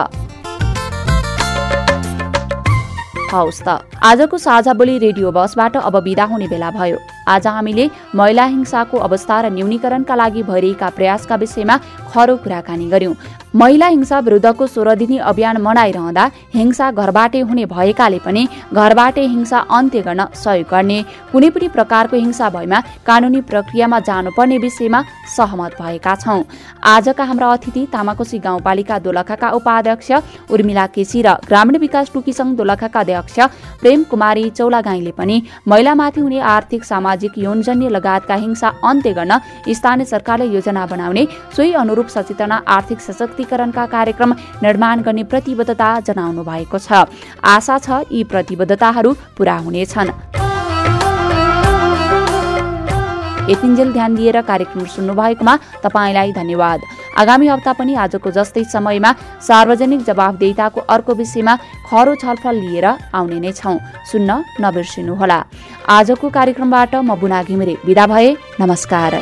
S1: त। आजको साझा बोली रेडियो बसबाट अब विदा हुने बेला भयो। आज हामीले महिला हिंसाको अवस्था र न्यूनीकरणका लागि भइरहेका प्रयासका विषयमा खरो कुराकानी गर्यौं। महिला हिंसा विरुद्धको सोह्र दिनी अभियान मनाइरहँदा हिंसा घरबाटै हुने भएकाले पनि घरबाटै हिंसा अन्त्य गर्न सहयोग गर्ने कुनै पनि प्रकारको हिंसा भएमा कानूनी प्रक्रियामा जानुपर्ने विषयमा सहमत भएका छौं। आजका हाम्रा अतिथि तामाकोशी गाउँपालिका दोलखाका उपाध्यक्ष उर्मिला केसी र ग्रामीण विकास टुकी संघ दोलखाका अध्यक्ष प्रेम कुमारी चौलागाईले पनि महिलामाथि हुने आर्थिक सामाजिक यौनजन्य लगायतका हिंसा अन्त्य गर्न स्थानीय सरकारले योजना बनाउने सोही अनुरूप सचेतना आर्थिक सशक्तिकरणका कार्यक्रम निर्माण गर्ने प्रतिबद्धता जनाउनु भएको छ। आशा छ यी प्रतिबद्धताहरू पूरा हुनेछन्। यतिन्जेल ध्यान दिएर कार्यक्रम सुन्नुभएकोमा तपाईँलाई धन्यवाद। आगामी हप्ता पनि आजको जस्तै समयमा सार्वजनिक जवाफदेताको अर्को विषयमा खरो छलफल लिएर आउने नै छौं। सुन्न नबिर्सिनुहोला। आजको कार्यक्रमबाट म बुना घिमिरे विदा भए नमस्कार।